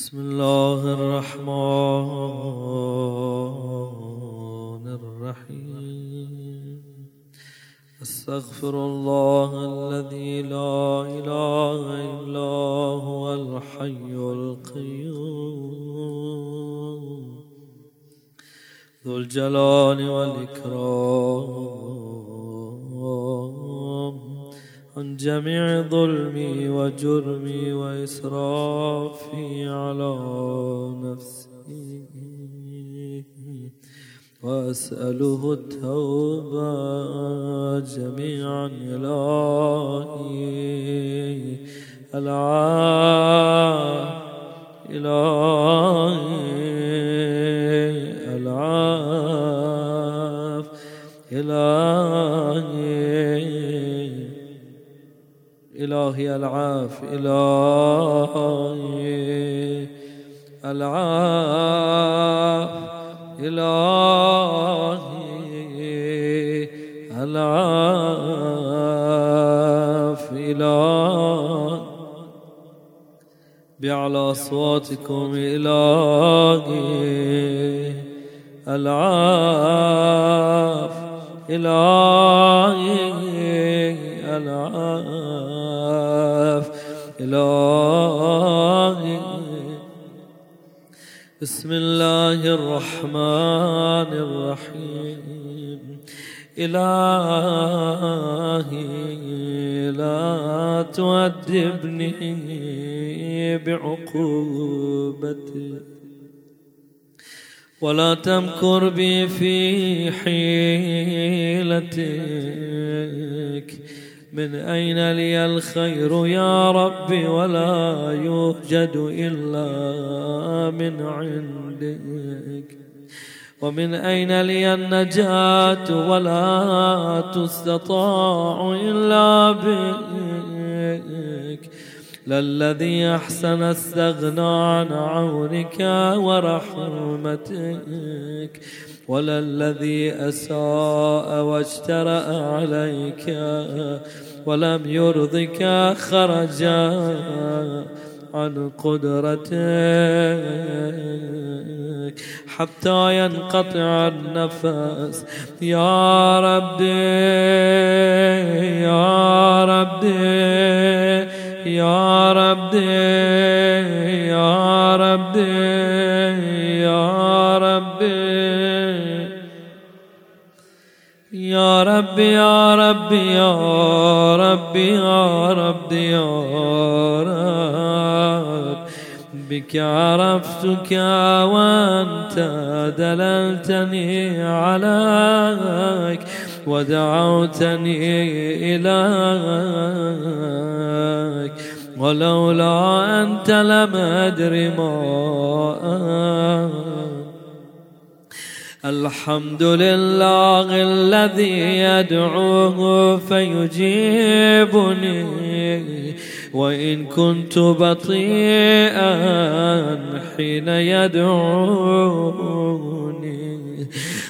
بسم الله الرحمن الرحيم. أستغفر الله الذي لا إله إلا هو الحي القيوم. ذو الجلال والإكرام. عن جميع ظلمي وجرمي وإسرافي على نفسي. وأسأله التوبة جميعا إلهي. العافية إلهي العاف إلهي إلهي العاف إلهي العاف إلهي العاف إلهي بأعلى أصواتكم إلهي العاف إلهي العاف إلهي. بسم الله الرحمن الرحيم. إلهي لا تؤدبني بعقوبتي ولا تمكر بي في حيلتك. من أين لي الخير يا ربي ولا يوجد إلا من عندك ومن أين لي النجاة ولا تستطاع إلا بك للذي أحسن استغنى عن عونك ورحمتك ولا الذي أساء واجترأ عليك ولم يرضك خرجا عن قدرتك حتى ينقطع النفس. يا ربي يا ربي يا ربي يا ربي. ربي يا ربي يا ربي يا ربي يا رب. بك عرفتك وأنت دللتني عليك ودعوتني إليك. ولولا أنت لم أدري ما الحمد لله الذي يدعوه فيجيبني. وإن كنت بطيئا حين يدعوني.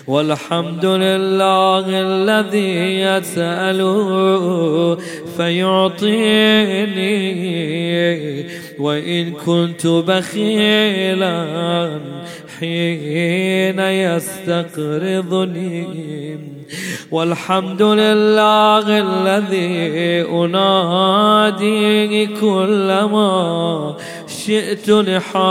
والحمد لله الذي يسأل فيعطيني. وإن كنت بخيلا حين يستقرضني والحمد لله الذي أنادي كلما شئت لحاجتي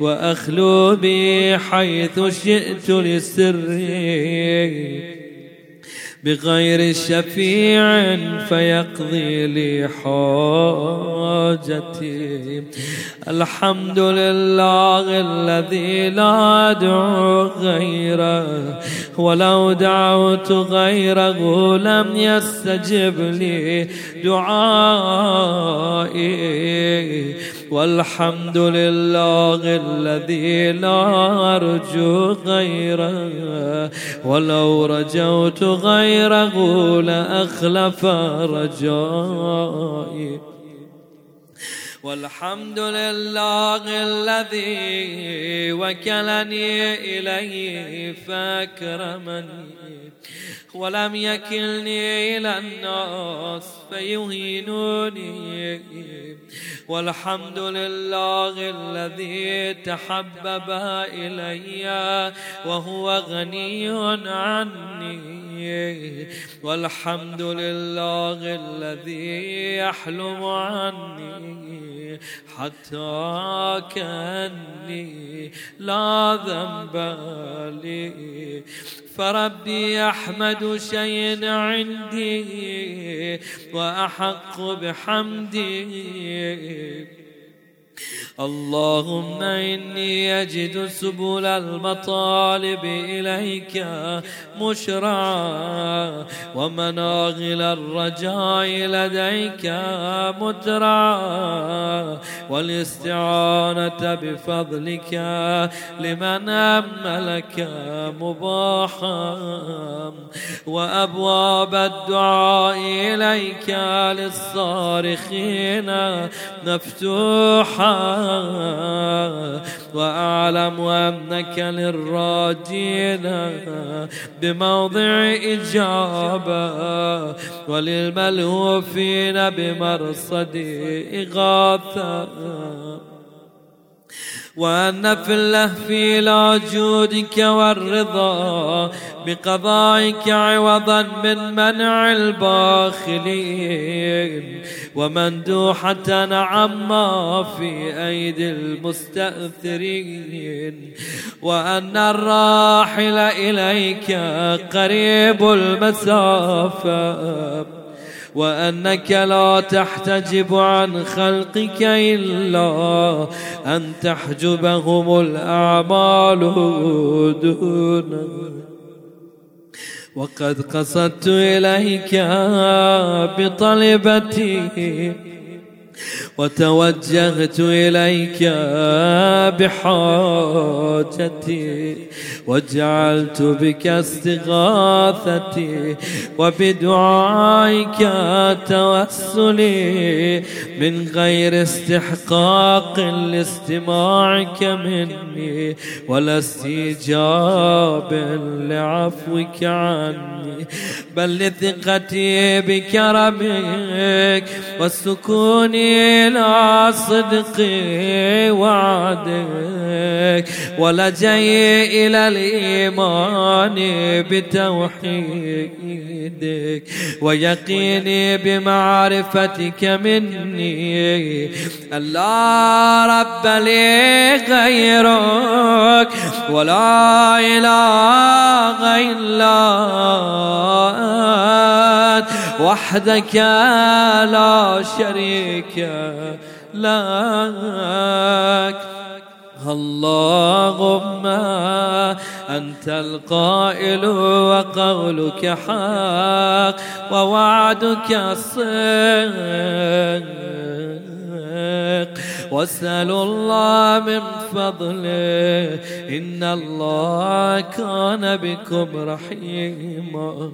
وأخلو بي حيث شئت لسري. بغير شفيع فيقضي لي حاجتي. الحمد لله الذي لا أدعو غيره ولو دعوت غيره لم يستجب لي دعائي. والحمد لله الذي لا أرجو غيره. ولو رجوت غيره لأخلف رجائي. والحمد لله الذي وكلني إليه فأكرمني ولم يكلني إلى الناس فيهينوني والحمد لله الذي تحبب إلي وهو غني عني والحمد لله الذي يحلم عني حتى كأني لا ذنب لي. فربي أحمد شيء عندي وأحق بحمدي. اللهم إني أجد سبل المطالب إليك مشرعا ومناغل الرجاء لديك مترعا والاستعانة بفضلك لمن أملك مباحا وأبواب الدعاء إليك للصارخين مفتوحا. وأعلم أنك للراجين بموضع إجابة وللملهوفين بمرصد إغاثة. وأن في اللهف إلى جودك والرضا بقضائك عوضا من منع الباخلين ومندوحة عما في أيدي المستأثرين وأن الراحل إليك قريب المسافة وأنك لا تحتجب عن خلقك إلا أن تحجبهم الأعمال دون. وقد قصدت إليك بطلبتي وتوجهت إليك بحاجتي وجعلت بك استغاثتي وبدعائك توسلي من غير استحقاق لاستماعك مني ولا استجاب لعفوك عني بل لثقتي بكرمك والسكون إلى صدق وعدك ولجي إلى الإيمان بتوحيدك. ويقيني بمعرفتك مني لا رب لي غيرك ولا إله إلا أنت. وحدك لا شريك لك. اللهم أنت القائل وقولك حق ووعدك صدق واسأل الله من فضله. إن الله كان بكم رحيما.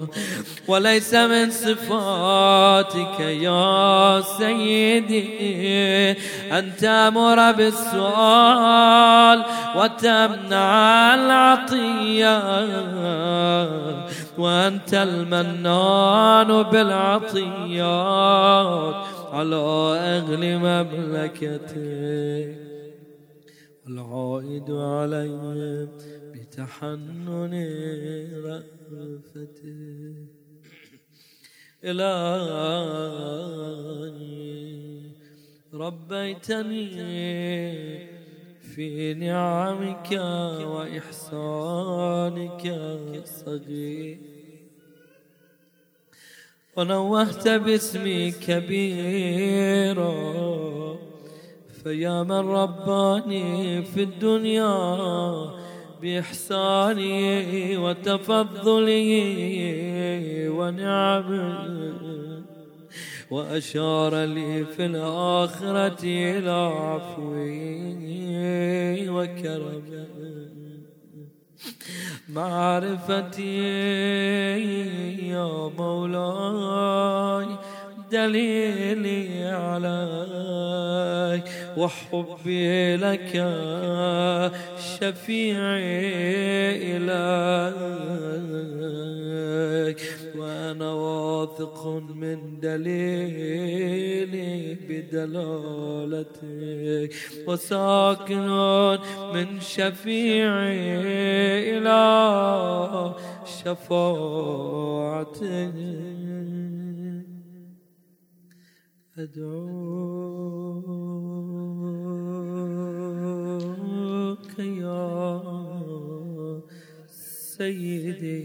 وليس من صفاتك يا سيدي أن تأمر بالسؤال وتمنع العطية وأنت المنان بالعطيات. على أهل مملكته والعائد عليهم بتحنن رأفته إلهي ربيتني في نعمك وإحسانك الصغير ونوهت باسمي كبيرا فيا من رباني في الدنيا بإحساني وتفضلي ونعمه وأشار لي في الآخرة إلى عفوي وكرمه معرفتی یا مولای دليلي عليك وحبي لك شفيعي إليك. وأنا واثق من دليلي بدلالتك. وساكن من شفيعي إلى شفاعتك. أدعوك يا سيدي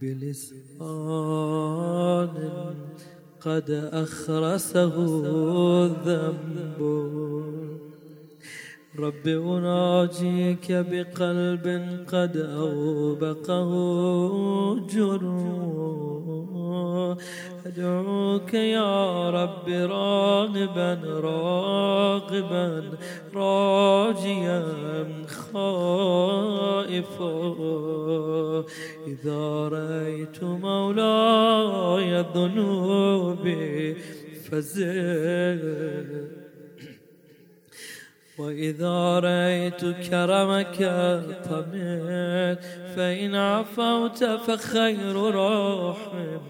بلسان قد أخرسه الذنب. رب أناجيك بقلب قد أوبقه جرم أدعوك يا رب راغبا راغبا راجيا خائفا. إذا رأيت مولاي ذنوبي فزل وإذا رأيت كرمك طمئت فإن عفوت فخير رحم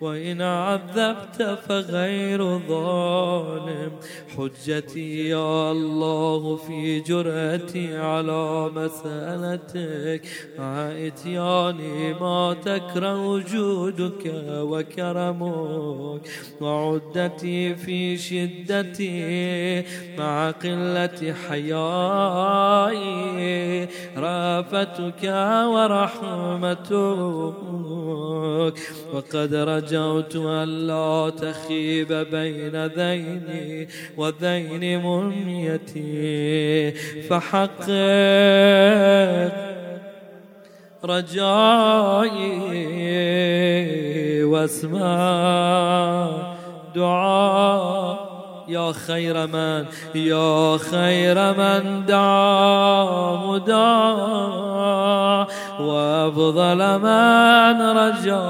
وإن عذبت فغير ظالم. حجتي يا الله في جرأتي على مسألتك مع إتياني ما تكره وجودك وكرمك. وعدتي في شدتي مع قلة حيائي رافتك ورحمتك. وقد رجوت أن لا تخيب بين ذيني وذين منيتي فحقق رجائي واسمع دعائي يا خير من يا خير من دعا مدعا وأفضل من رجا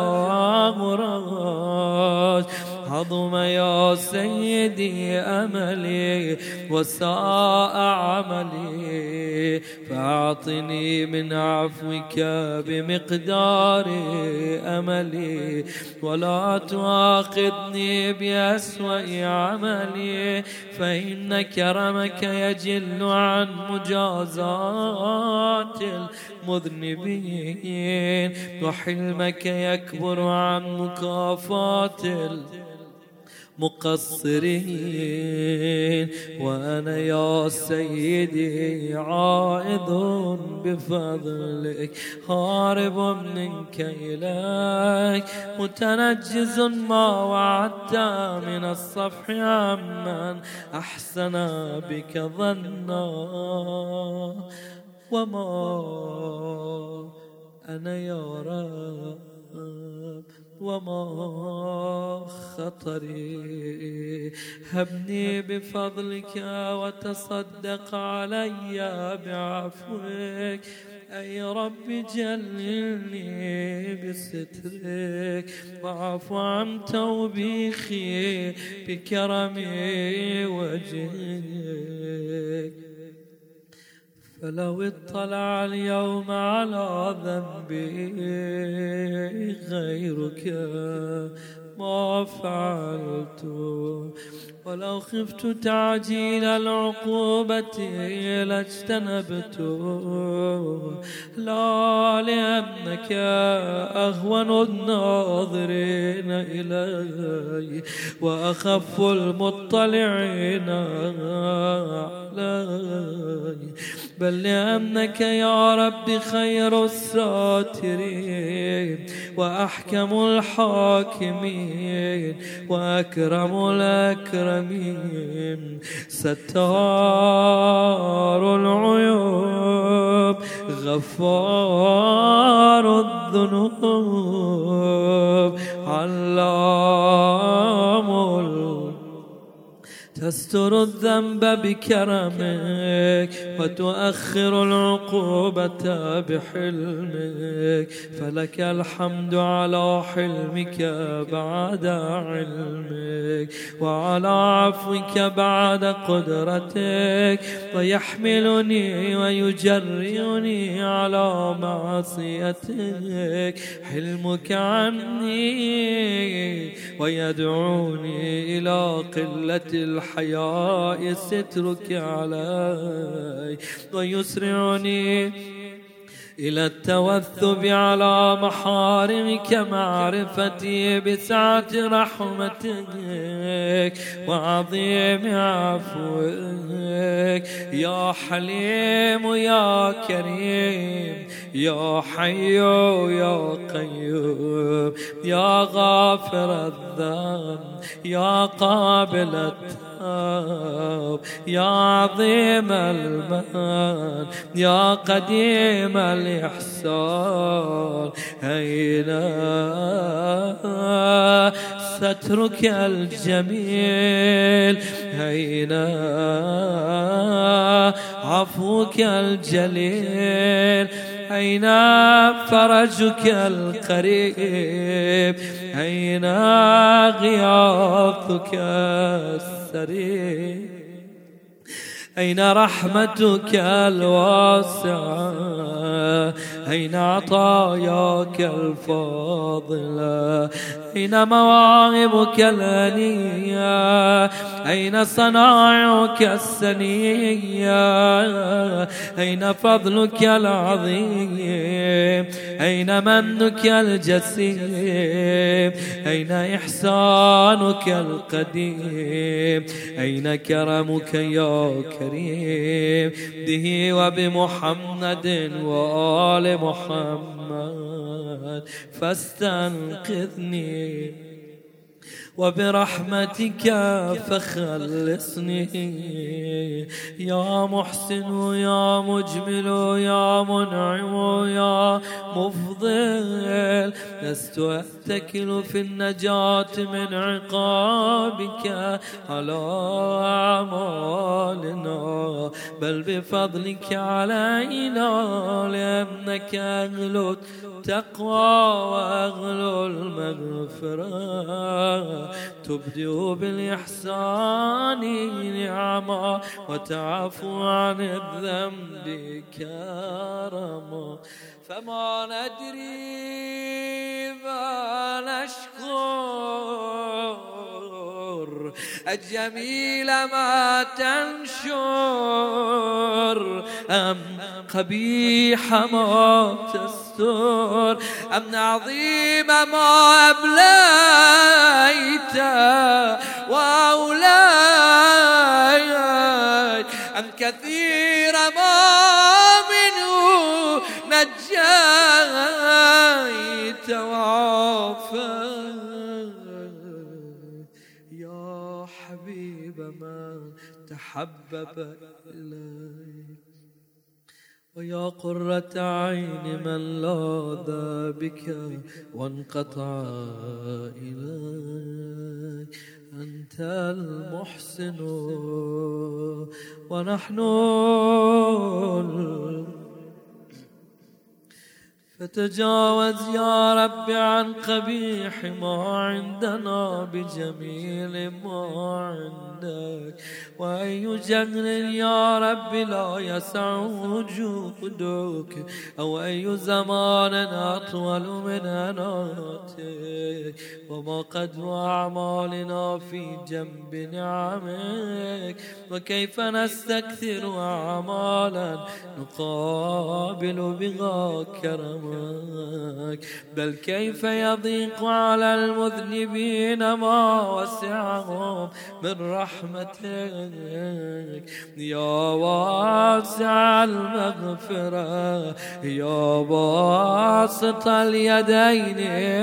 مراد. عظم يا سيدي أملي وساء عملي. فأعطني من عفوك بمقدار أملي. ولا تؤاخذني بأسوأ عملي. فإن كرمك يجل عن مجازات المذنبين. وحلمك يكبر عن مكافات مقصرين. وأنا يا سيدي عائذ بفضلك هارب منك إليك متنجز ما وعدت من الصفح عمن أحسن بك ظنا. وما أنا يا رب وما خطري. هبني بفضلك وتصدق علي بعفوك. أي رب جللني بسترك. واعف عن توبيخي بكرم وجهك. فلو اطلع اليوم على ذنبي غيرك ما فعلت. ولو خفت تعجيل العقوبة لاجتنبت. لا لأنك أهون الناظرين إلي وأخف المطلعين علي. بل لأنك يا رب خير الساترين وأحكم الحاكمين وأكرم الأكرمين ستار العيوب غفار الذنوب علام تستر الذنب بكرمك وتؤخر العقوبة بحلمك. فلك الحمد على حلمك بعد علمك وعلى عفوك بعد قدرتك. ويحملني ويجرئني على معصيتك. حلمك عني ويدعوني إلى قلة الحياء سترك علي. ويسرعني إلى التوثب على محارمك معرفتي بسعة رحمتك وعظيم عفوك. يا حليم يا كريم يا حي يا قيوم. يا غافر الذنب يا قابل التوبة يا عظيم المال يا قديم الإحسان. أين سترك الجميل أين عفوك الجليل. أين فرجك القريب أين غياثك السريع أين رحمتك الواسعة؟ أين عطاياك الفاضلة؟ أين مواهبك الأنية أين صنائعك السنية؟ أين فضلك العظيم؟ أين منك الجسيم؟ أين إحسانك القديم؟ أين كرمك يا كريم؟ به وبمحمد وآل محمد. فاستنقذني وبرحمتك فخلصني يا محسن يا مجمل يا منعم يا مفضل لست أتكل في النجاة من عقابك على أعمالنا بل بفضلك علينا لأنك أغلو التقوى وأغلو المغفرة. تبدئ بالإحسان نعما وتعفو عن الذنب كرما فما ندري ما نشكر. الجميل ما تنشر أم قبيح ما تستر أم عظيم ما أبليت وأوليت أم كثير ما منه نجيت وعافيت تحبب إليك. ويا قرة عين من لاذ بك وانقطع إليك. أنت المحسن ونحن فتجاوز يا رب عن قبيح ما عندنا بجميل ما عندك. وأي جهل يا رب لا يسع وجودك أو أي زمان أطول من أناتك. وما قد أعمالنا في جنب نعمك وكيف نستكثر أعمالا نقابل بها كرمك. معك بل كيف يضيق على المذنبين ما وسعهم من رحمتك؟ يا واسع المغفرة يا باسط اليدين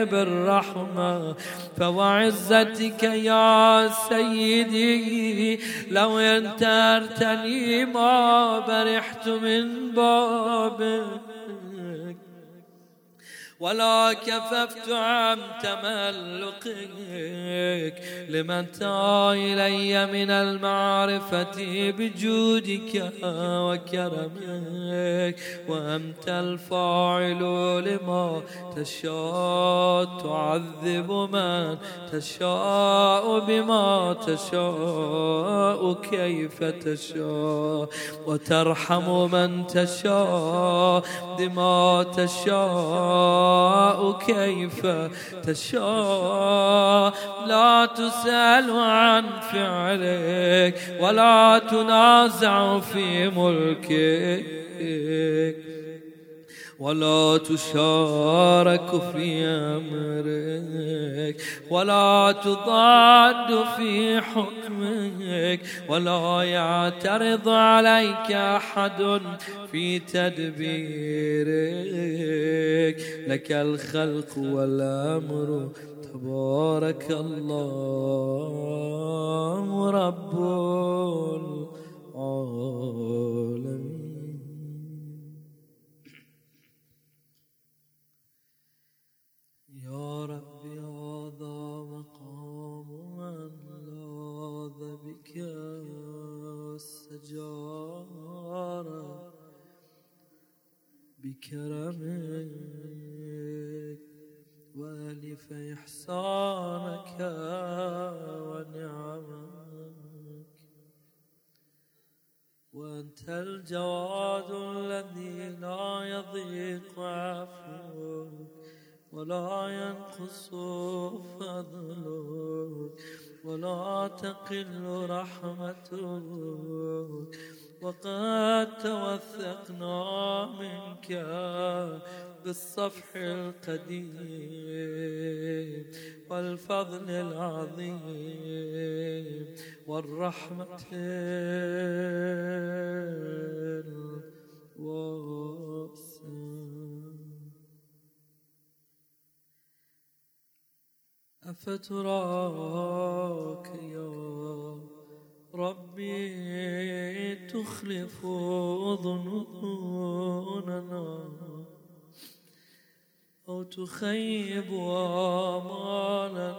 بالرحمة. فوعزتك يا سيدي لو انترتني ما برحت من بابك ولا كففت عن تملقك لمن إلي من المعرفة بجودك وكرمك وأنت الفاعل لما تشاء تعذب من تشاء بما تشاء كيف تشاء وترحم من تشاء بما تشاء كيف تشاء. لا تسأل عن فعلك ولا تنازع في ملكك. ولا تشارك في أمرك ولا تضاد في حكمك ولا يعترض عليك أحد في تدبيرك. لك الخلق والأمر تبارك الله رب العالمين. يا رب هذا مقام لاذ بك السجارة بكرمك وألف إحسانك ونعمك وأنت الجواد الذي لا يضيق عفوك. ولا ينقص فضلك ولا تقل رحمتك. وقد توثقنا منك بالصفح القديم والفضل العظيم والرحمة الواسعة. أفتراك يا ربي تخلف ظنوننا أو تخيب آمالنا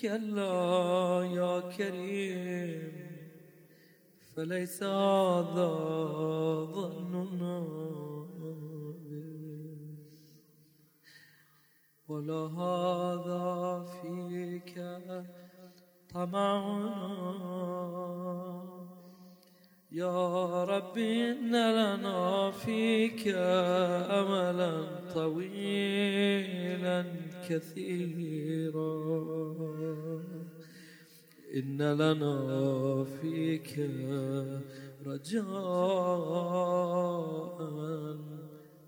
كلا يا كريم فليس هذا ظننا ولا هذا فيك طمعنا. يا رب إن لنا فيك أملا طويلا كثيرا. إن لنا فيك رجاء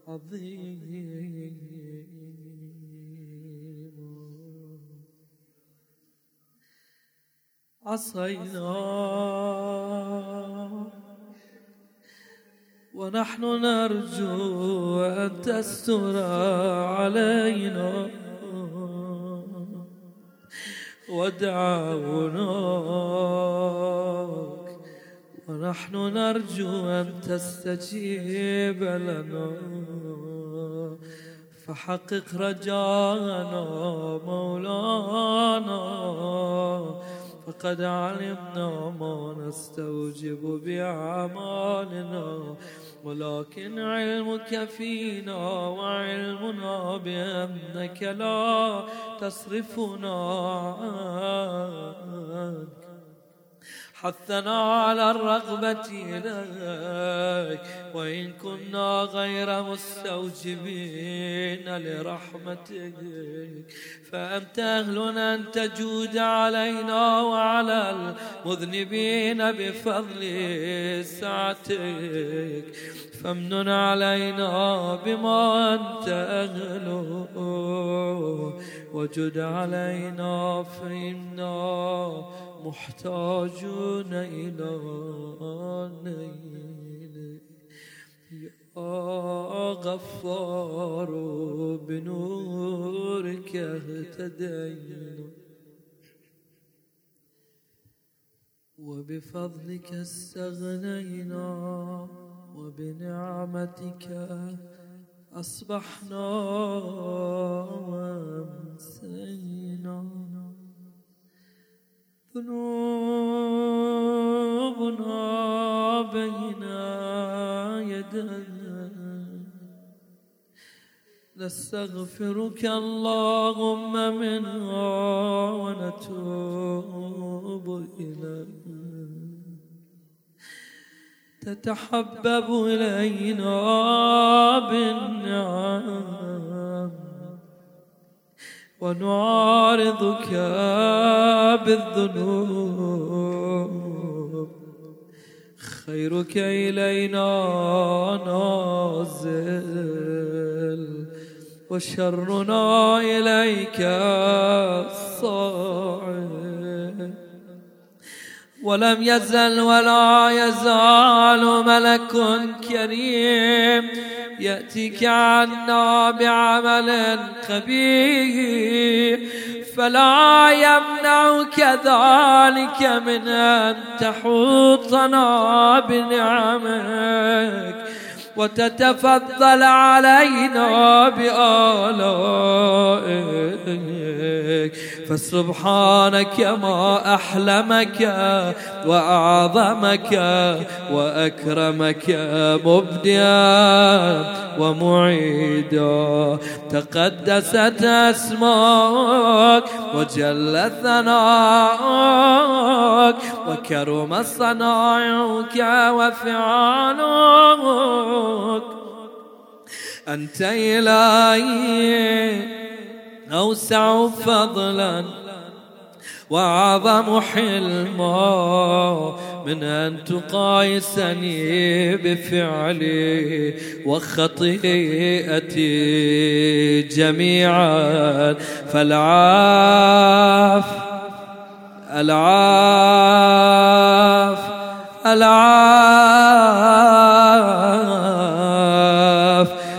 عظيم عصينا. ونحن نرجو أن تستر علينا. ودعوناك ونحن نرجو أن تستجيب لنا. فحقق رجانا مولانا. فقد علمنا ما نستوجب بأعمالنا. ولكن علمك فينا وعلمنا بأنك لا تصرفنا عنك. حثنا على الرغبة إليك وإن كنا غير مستوجبين لرحمتك. فأنت أهل أن تجود علينا وعلى المذنبين بفضل سعتك. فامنن علينا بما أنت أهل وجد علينا فإنا محتاجون إلى نيل. يا غفار بنورك اهتدينا. وبفضلك استغنينا وبنعمتك أصبحنا وامسينا ذنوبنا بين يدينا. نستغفرك اللهم منها ونتوب إليك. تتحبب إلينا بالنعم. ونعارضك بالذنوب. خيرك إلينا نازل وشرنا إليك صاعد. ولم يزل ولا يزال ملك كريم. يأتيك عنا بعمل خبير فلا يمنعك ذلك من أن تحوطنا بنعمك. وتتفضل علينا بآلائك. فسبحانك ما أحلمك وأعظمك وأكرمك مبديا ومعيدا. تقدست أسماك وجل ثناءك وكرم صنائعك وفعالك. أنت إلهي أوسع فضلا وأعظم حلما. من أن تقايسني بفعلي وخطيئتي جميعا. فالعاف العاف. العاف.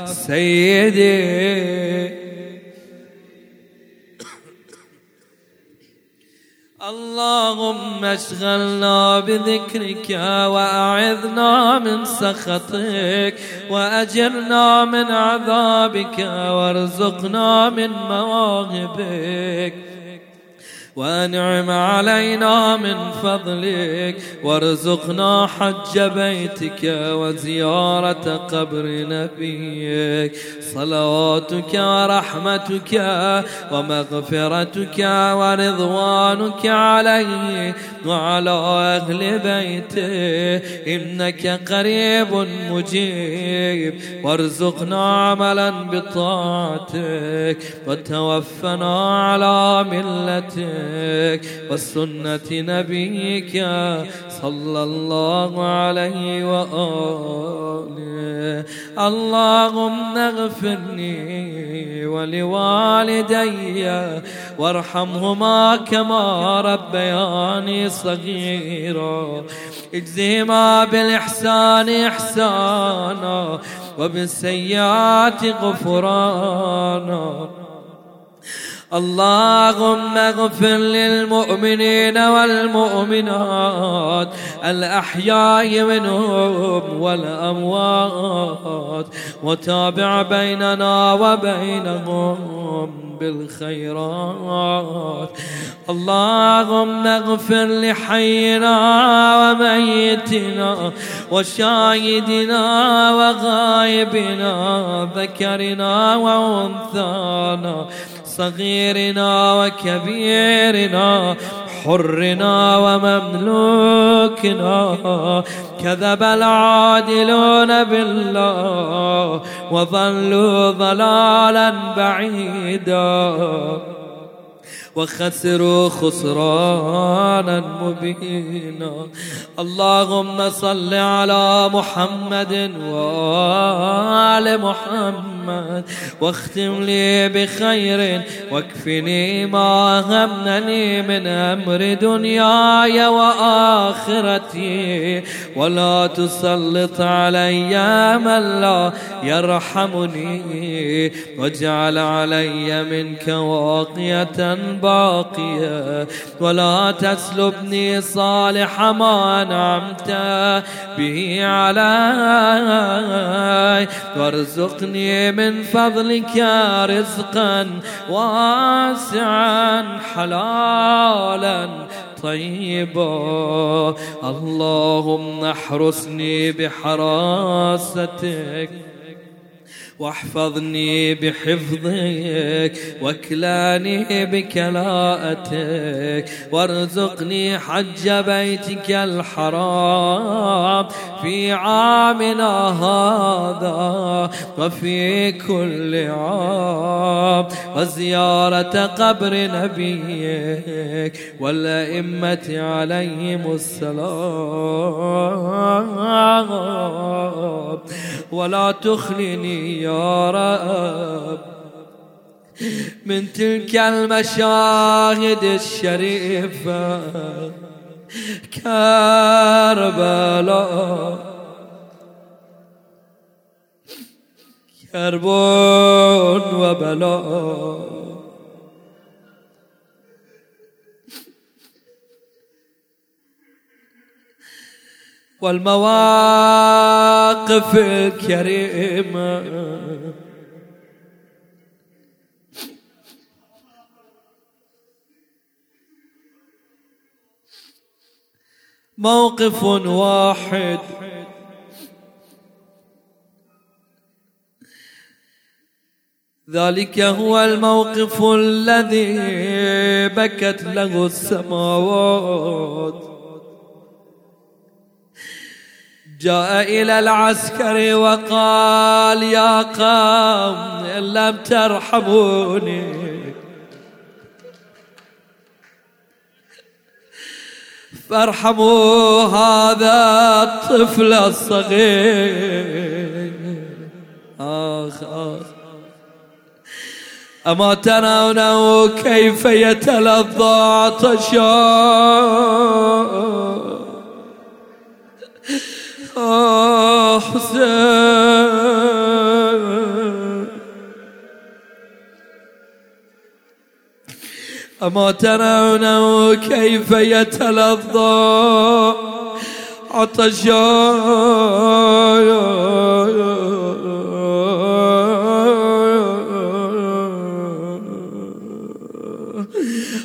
سيدي. اللهم اشغلنا بذكرك وأعذنا من سخطك وأجرنا من عذابك وارزقنا من مواهبك. وانعم علينا من فضلك. وارزقنا حج بيتك وزيارة قبر نبيك. صلواتك ورحمتك ومغفرتك ورضوانك عليه وعلى أهل بيته إنك قريب مجيب. وارزقنا عملا بطاعتك. وتوفنا على ملتك. وسنة نبيك صلى الله عليه وآله. اللهم اغفرني ولوالدي وارحمهما كما ربياني صغيرا. اجزهما بالإحسان إحسانا وبالسيئات غفرانا. اللهم اغفر للمؤمنين والمؤمنات الأحياء منهم والأموات وتابع بيننا وبينهم بالخيرات. اللهم اغفر لحينا وميتنا وشاهدنا وغائبنا ذكرنا وأنثانا صغيرنا وكبيرنا حرنا ومملوكنا. كذب العادلون بالله وظلوا ضلالا بعيدا. وخسروا خسرانا مبينا. اللهم صل على محمد وآل محمد واختم لي بخير واكفني ما همنني من أمر دنياي وآخرتي. ولا تسلط علي من لا يرحمني. واجعل علي منك واقية باقية ولا تسلبني صالح ما أنعمت به علي. وارزقني من فضلك رزقا واسعا حلالا طيبا. اللهم احرسني بحراستك. واحفظني بحفظك واكلاني بكلاءتك وارزقني حج بيتك الحرام. في عامنا هذا وفي كل عام. وزيارة قبر نبيك والأئمة عليهم السلام. ولا تخلني يا رب. من تلك المشاهد الشريفة كربلاء. كرب وبلاء. والمواقف الكريمة موقف واحد. ذلك هو الموقف الذي بكت له السماوات. جاء إلى العسكر وقال يا قوم إن لم ترحموني. فارحموا هذا الطفل الصغير. آخ آخ. أما ترونه كيف يتلظى عطشان؟ حسين. أما ترونه كيف يتلظى عطشا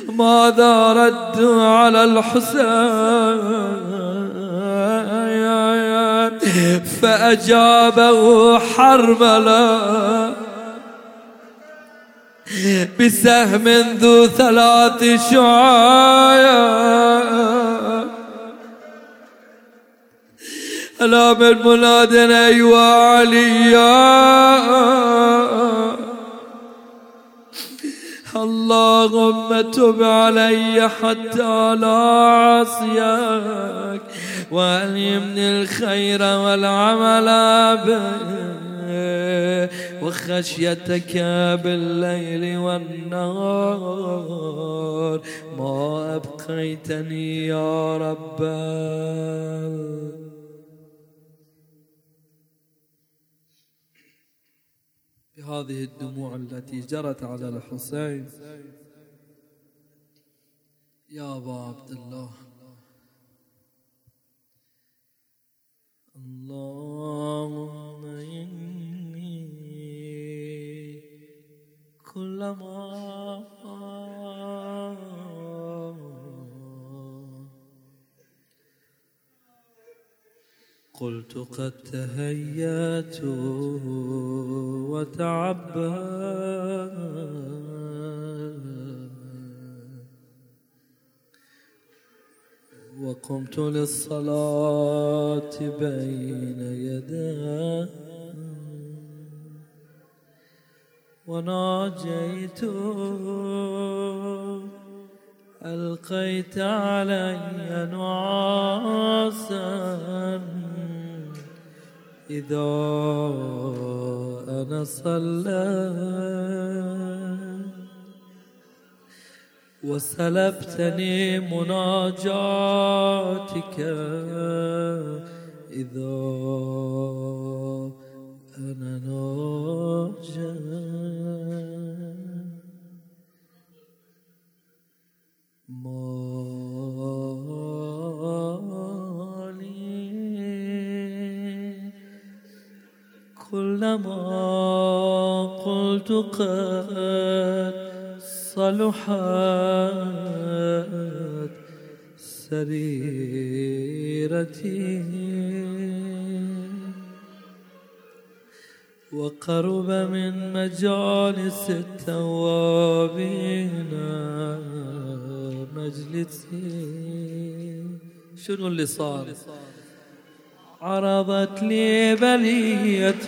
ماذا رد على الحسين. فأجابه حرملا بسهم ذو ثلاث شعايا. ألا من مناد أيوا عليا. اللهم تب علي حتى لا وألهمني الخير والعمل به وخشيتك بالليل والنهار ما أبقيتني يا رب. بهذه الدموع التي جرت على الحسين يا أبا عبد الله. اللهم إني كلما قلت قد تهيأت وتعبأت وقمت للصلاة بين يداه وناجيت. ألقيت علي نعاسا إذا أنا صليت. وسلبتني مناجاتك إذا أنا ناجى مالي. كلما قلت قد صلحت سريرتي. وقرب من مجالس التوابين مجلسي. شنو اللي صار؟ عرضت لي بلية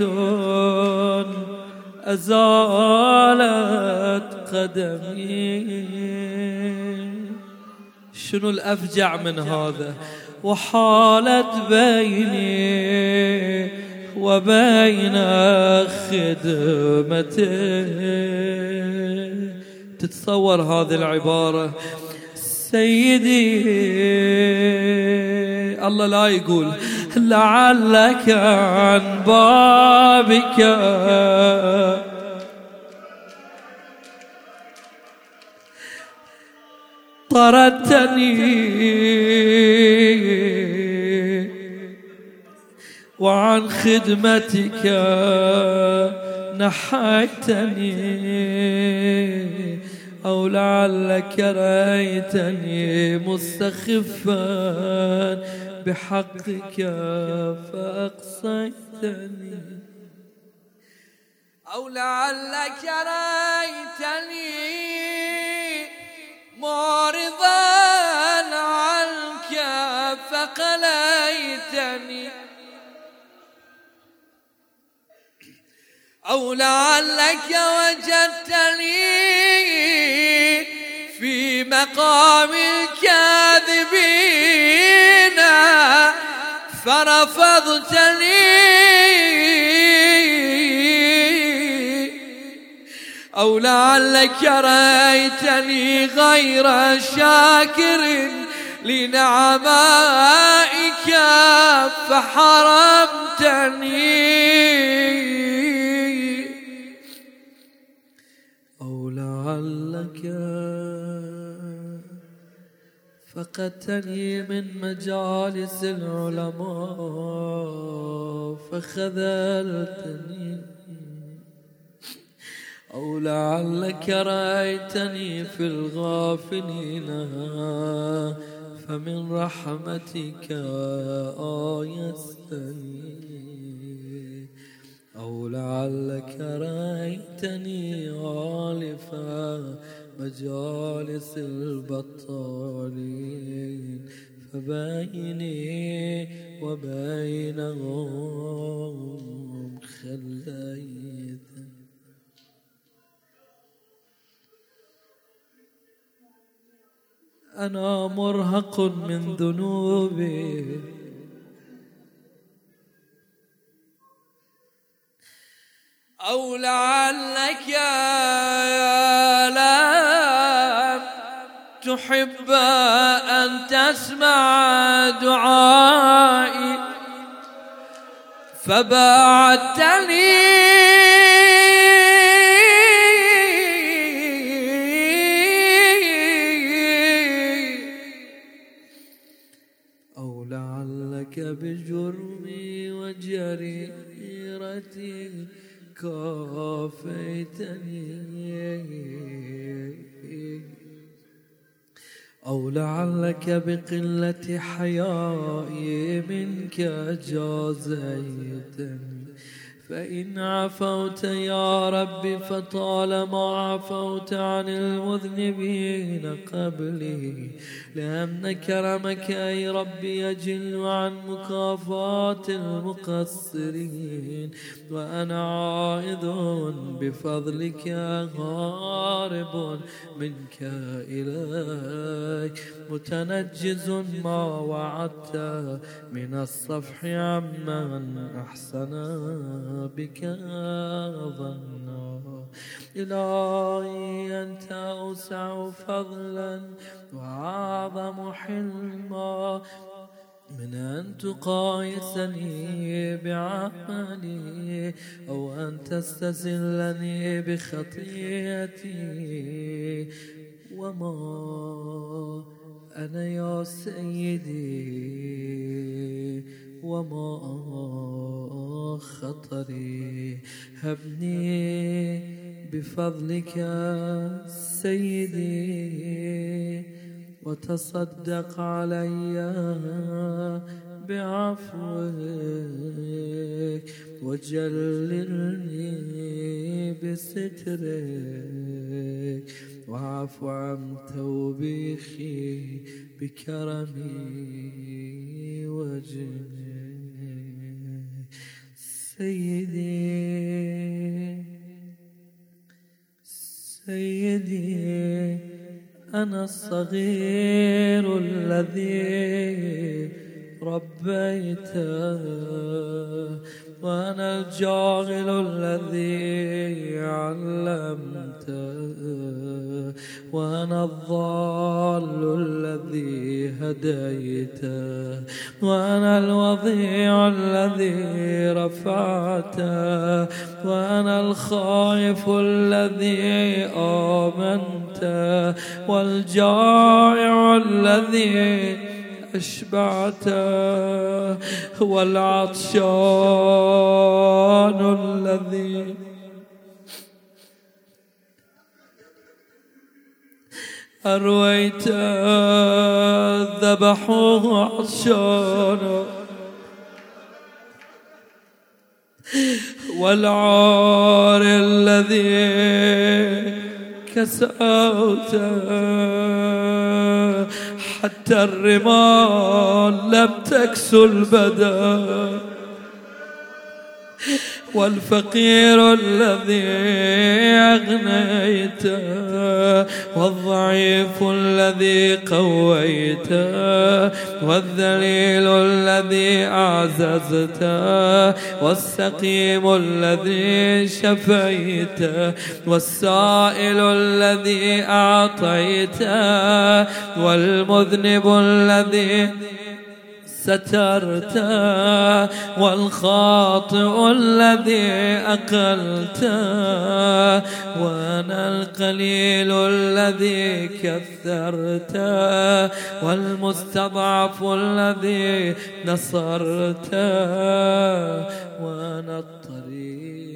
أزالت قدمي. شنو الأفجع من هذا؟ وحالت بيني وبين خدمته تتصور هذه العبارة؟ سيدي الله لا يقول لعلك عن بابك. طردتني وعن خدمتك نحيتني أو لعلك رأيتني مستخفا بحقك فأقصيتني. أو لعلك رأيتني معرضا عنك فقليتني. أو لعلك وجدتني في مقام الكاذبين فرفضتني أو لعلك رأيتني غير شاكر لنعمائك فحرمتني. فقدتني من مجالس العلماء فخذلتني. أو لعلك رأيتني في الغافلين فمن رحمتك آيستني أو لعلك رأيتني غالفا مجالس البطالين فبيني وبينهم خليت. أنا مرهق من ذنوبي. أو لعلك لا تحب أن تسمع دعائي. فبعدتني بجرمي وجريرتي كافيتني. أو لعلك بقلة حيائي منك جازيتني. فإن عفوت يا ربي فطالما عفوت عن المذنبين قبلي. لأن كرمك أي ربي يجل عن مكافاة المقصرين. وأنا عائد بفضلك هارب منك إليك. متنجز ما وعدت من الصفح عمن أحسن بك ظنا. إلهي أنت أوسع فضلا وأعظم حلما من أن تقايسني بعملي أو أن تستزلني بخطيئتي وما أنا يا سيدي وما خطري. هبني بفضلك سيدي وتصدق علي بعفوك وجللني بسترك واعف عن توبيخي بكرمي وجني سيدي سيدي أنا الصغير الذي ربيته. وأنا الجاهل الذي علمته وأنا الضال الذي هديته وأنا الوضيع الذي رفعته وأنا الخائف الذي آمنته والجائع الذي أشبعت والعطشان الذي أرويت ذبحوه عطشان. والعار الذي كسوته. حتى الرمال لم تكسو البدن. والفقير الذي أغنيته والضعيف الذي قويته والذليل الذي أعززته والسقيم الذي شفيته والسائل الذي أعطيته والمذنب الذي سترت والخاطئ الذي أقلت وأنا القليل الذي كثرت والمستضعف الذي نصرت وأنا الطريق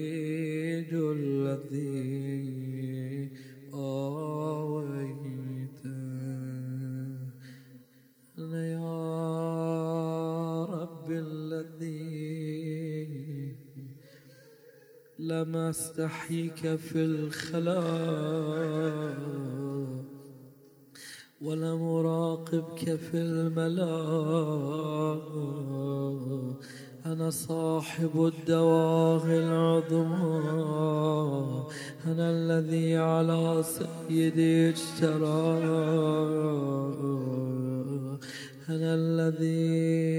الذي لم استحيك في الخلاء ولم أراقبك في الملاء. أنا صاحب الدواغي العظمى. أنا الذي على سيدي اجترى. أنا الذي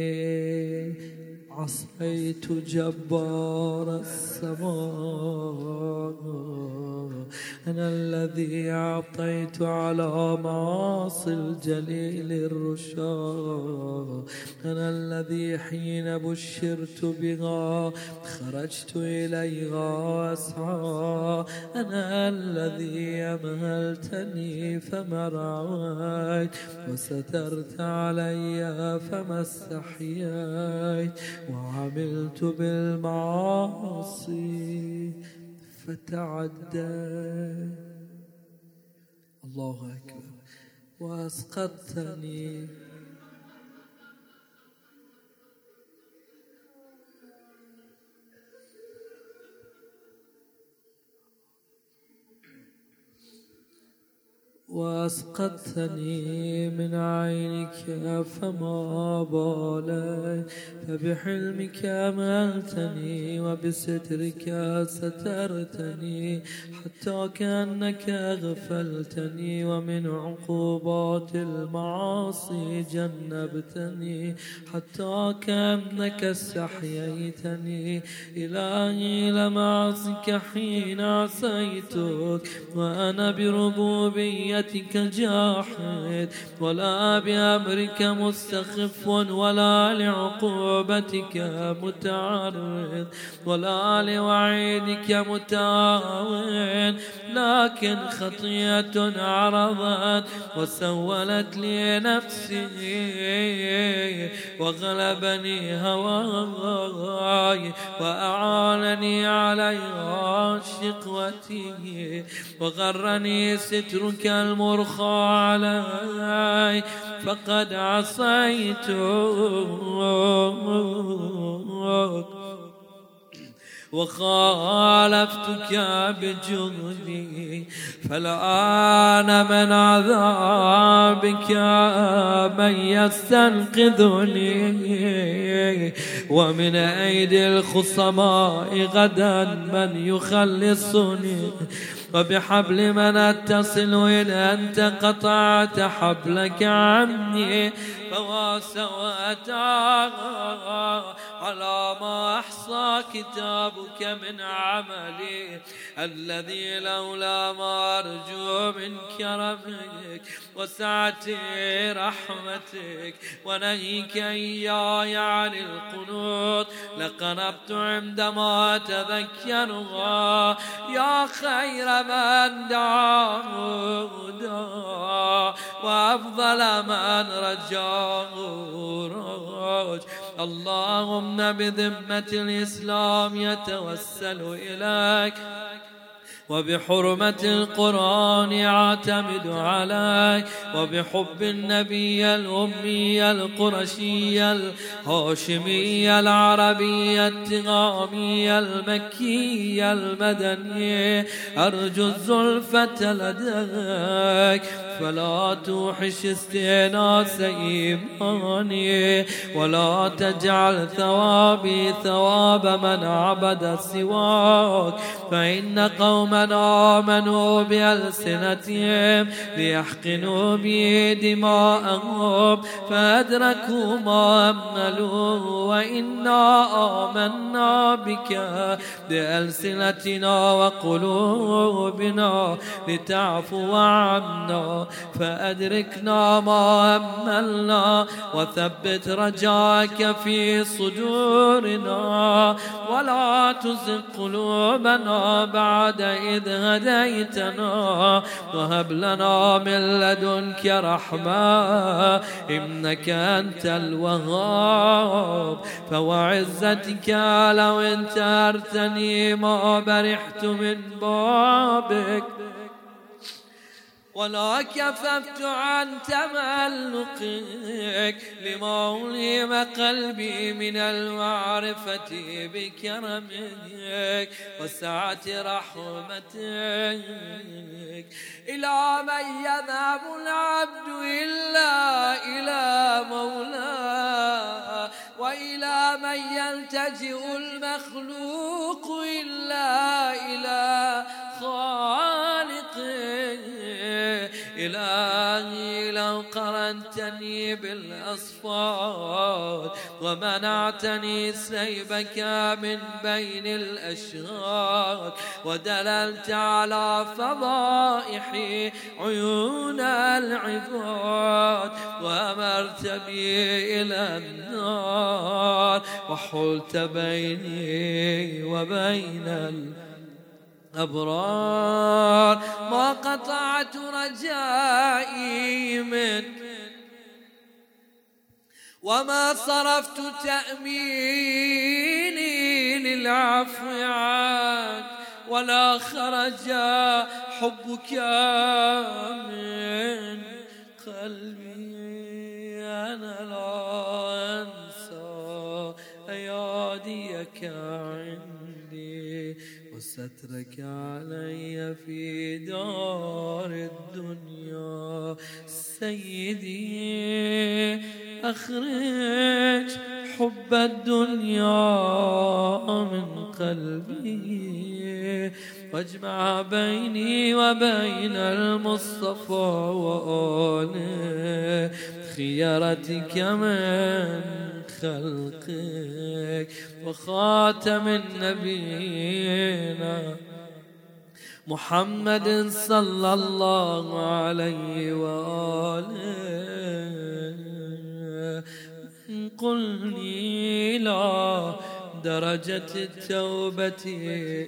عصيت جبار السماء. أنا الذي أعطيت على معاصي الجليل الرشا. أنا الذي حين بشرت بها خرجت إليها أسعى. أنا الذي أمهلتني فما رعيت وسترت علي فما استحييت. وعملت بالمعاصي فتعدى. الله أكبر. وأسقطتني وأسقطتني من عينك فما بالي. فبحلمك أملتني وبسترك سترتني حتى كأنك أغفلتني ومن عقوبات المعاصي جنبتني حتى كأنك استحييتني. إلهي لم أعصك حين عصيتك وأنا بربوبيتك بحكمتك جاحد ولا بأمرك مستخف ولا لعقوبتك متعرض ولا لوعيدك متاون لكن خطية عرضت وسولت لي نفسي وغلبني هواي وأعانني عليها شقوتي وغرني سترك المرخى علي فقد عصيت وخالفتك بجهدي فالآن من عذابك من يستنقذني؟ ومن أيدي الخصماء غدا من يخلصني؟ وبحبل من أتصل إن أنت قطعت حبلك عني فواسواتا على ما أحصى كتابك من عملي. الذي لولا ما أرجو من كرمك وسعة رحمتك. ونهيك إياي عن القنوط. لقنطت عندما تذكرها. يا خير من دعاه وأفضل من رجاه راج اللهم بذمة الإسلام يتوسل إليك. وبحرمة القرآن اعتمد عليك وبحب النبي الأمي القرشي الهاشمي العربي التغامي المكي المدني أرجو الزلفة لديك فلا توحش استئناس إيماني ولا تجعل ثوابي ثواب من عبد سواك فإن قوما آمنوا بألسنتهم ليحقنوا بي دماءهم فأدركوا ما أملوا وإنا آمنا بك بألسنتنا وقلوبنا لتعفو عنا فأدركنا ما أملنا وثبت رجاك في صدورنا ولا تزغ قلوبنا بعد إذ هديتنا وهب لنا من لدنك رحمة إنك أنت الوهاب. فوعزتك لو انتهرتني ما برحت من بابك. ولا كففت عن تملقك لموليم قلبي من المعرفة بكرمك وسعة رحمتك. إلى من يذهب العبد إلا إلى مولاه. وإلى من يلتجئ المخلوق إلا إلى خالقه. إلهي لو قرنتني بالأصفاد ومنعتني سيبك من بين الأشهاد ودللت على فضائح عيون العباد وأمرت بي إلى النار وحلت بيني وبين الأرض. أبرار ما قطعت رجائي منك وما صرفت تأميني للعفو عنك ولا خرج حبك من قلبي. أنا لا أنسى أياديك. وسترك علي في دار الدنيا. سيدي أخرج حب الدنيا من قلبي. واجمع بيني وبين المصطفى وآله. خيرتك من خلقك وخاتم النبيين. محمد صلى الله عليه وآله. قلني لا درجة التوبة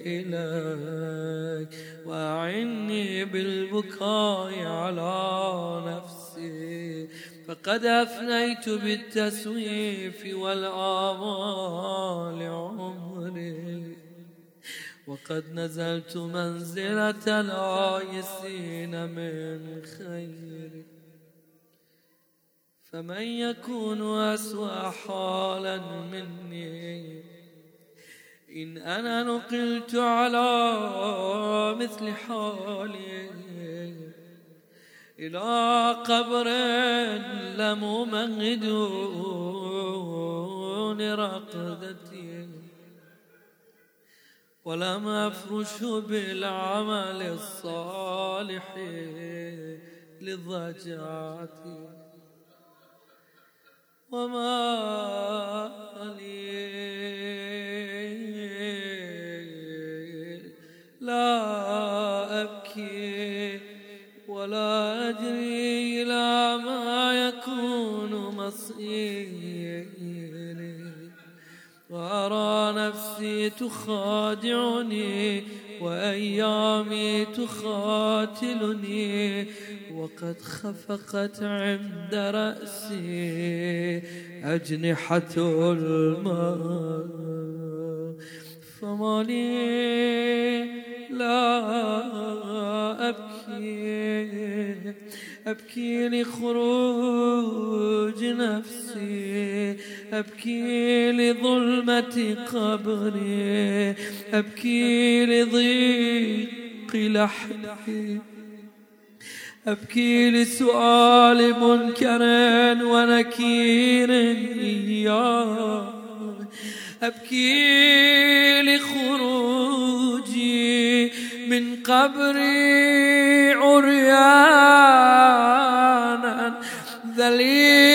إليك وأعني بالبكاء على نفسي. فقد أفنيت بالتسويف والآمال عمري. وقد نزلت منزلة العايسين من خير. فمن يكون أسوأ حالا مني إن أنا نقلت على مثل حالي. إلى قبر لم أمهدون رقدتي ولم أفرش بالعمل الصالح للضجعات وما لي لا أبكي ولا أدري إلى ما يكون مصيري. وأرى نفسي تخادعني وأيامي تخاتلني. وقد خفقت عند رأسي أجنحة الماء. فما لي لا أبكي. أبكي لخروج نفسي. أبكي لظلمة قبري. أبكي لضيق لحدي. أبكي لسؤال منكر ونكير إياه أبكي لخروجي من قبري عريانا ذليلا.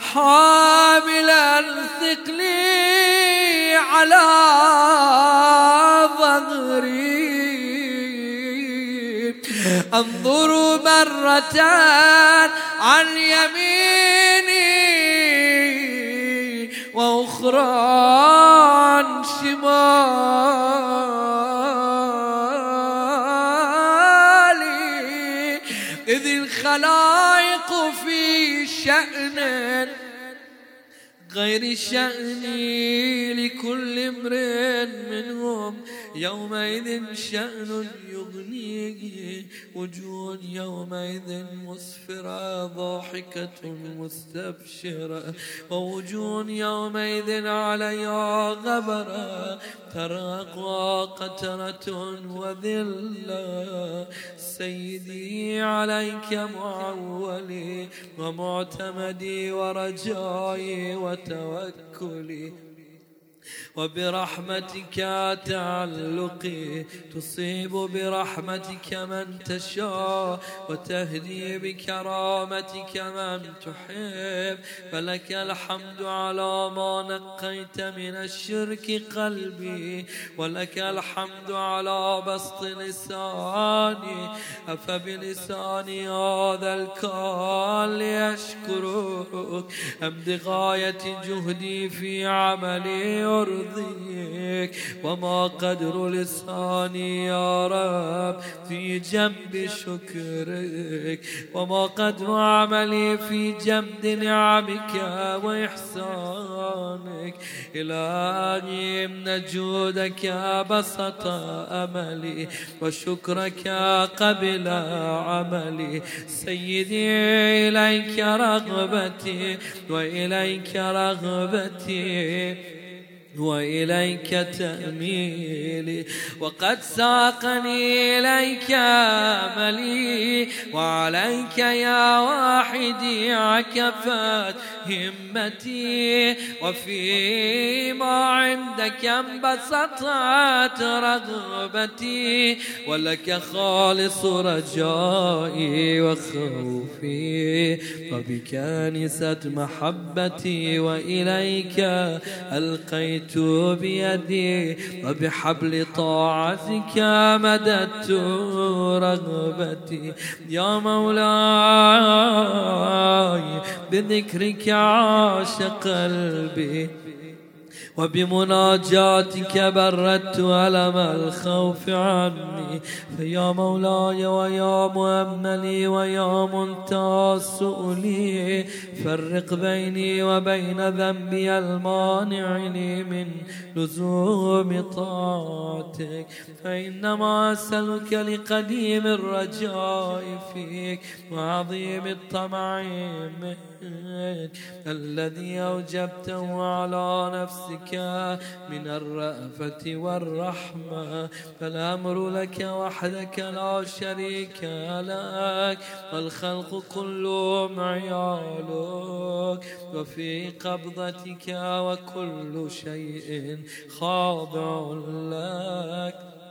حاملا ثقلي على ظهري. أنظر مرة عن يميني غير شأني لكل امرئ منهم. يومئذ شأن يغنيه وجوه يومئذ مسفرة ضاحكة مستبشرة. ووجوه يومئذ عليها غبرة ترقى قترة وذلة. سيدي عليك معولي ومعتمدي ورجائي وتوكلي. وبرحمتك تعلقي تصيب برحمتك من تشاء وتهدي بكرامتك من تحب. فلك الحمد على ما نقيت من الشرك قلبي ولك الحمد على بسط لساني. أفبلساني هذا الكال يشكرك أم بغاية جهدي في عملي يرضيك. وما قدر لساني يا رب في جنب شكرك. وما قدر عملي في جنب نعمك وإحسانك. إلهي إن جودك بسط أملي وشكرك قبل عملي. سيدي إليك رغبتي وإليك رغبتي. وإليك تأميلي وقد ساقني إليك أملي وعليك يا واحدي عكفت همتي وفيما عندك انبسطت رغبتي ولك خالص رجائي وخوفي. وبك نست محبتي وإليك ألقيت ألقيت بيدي وبحبل طاعتك مددت رغبتي. يا مولاي بذكرك عاش قلبي. وبمناجاتك بردت ألم الخوف عني. فيا مولاي ويا مؤملي ويا منتهى سؤلي فرق بيني وبين ذنبي المانعني من لزوم طاعتك. فإنما أسألك لقديم الرجاء فيك وعظيم الطمع منك. الذي أوجبته على نفسك من الرأفة والرحمة فالأمر لك وحدك لا شريك لك والخلق كلهم عيالك وفي قبضتك وكل شيء خاضع لك.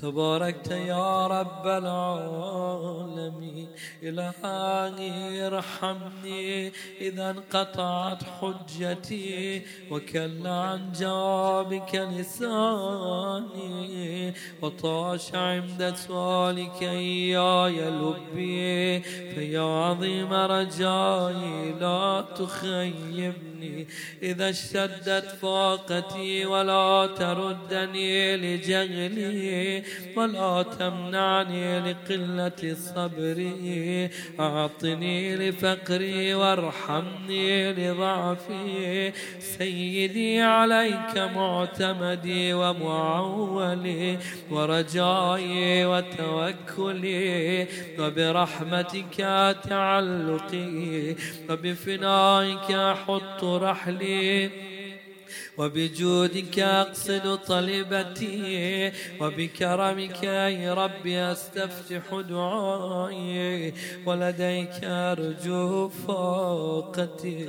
تباركت يا رب العالمين. إلهي ارحمني إذا انقطعت حجتي وكل عن جوابك لساني. وطاش عند سؤالك إياي لبي فيا عظيم رجائي لا تخيبني. إذا اشتدت فاقتي ولا تردني لجهلي ولا تمنعني لقلة صبري. أعطني لفقري وارحمني لضعفي. سيدي عليك معتمدي ومعولي ورجائي وتوكلي. وبرحمتك تعلقي. وبفنائك أحط رحلي وبجودك أقصد طلبتي وبكرمك يا ربي أستفتح دعائي ولديك أرجو فوقتي.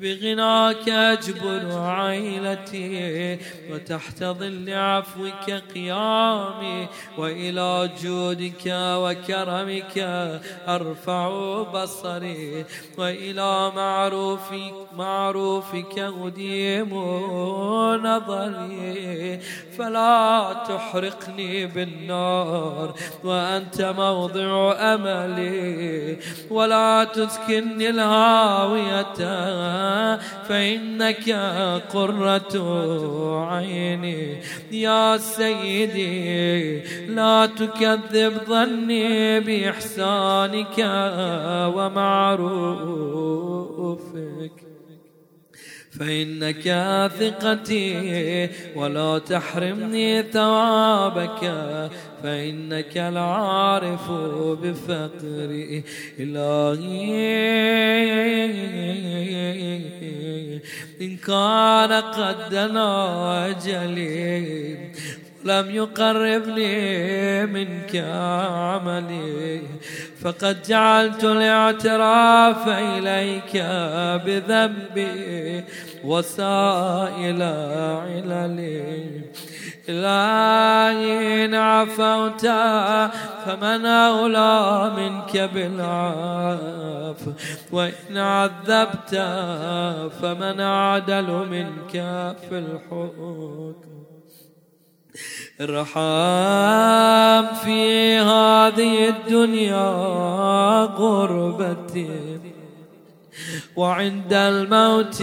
بغناك أجبر عيلتي وتحت ظل عفوك قيامي وإلى جودك وكرمك أرفع بصري وإلى معروفك, معروفك أديم نظري. فلا تحرقني بالنار وأنت موضع أملي ولا تسكنني الهاوية. فإنك قرة عيني يا سيدي لا تكذب ظني بإحسانك ومعروفك. فإنك ثقتي ولا تحرمني ثوابك. فإنك العارف بفقري إلهي. إن كان قد دنا أجلي لم يقربني منك عملي فقد جعلت الاعتراف إليك بذنبي وسائل عللي. إلهي إن عفوت فمن أولى منك بالعاف وإن عذبت فمن أعدل منك في الحكم. ارحم في هذه الدنيا غربتي وعند الموت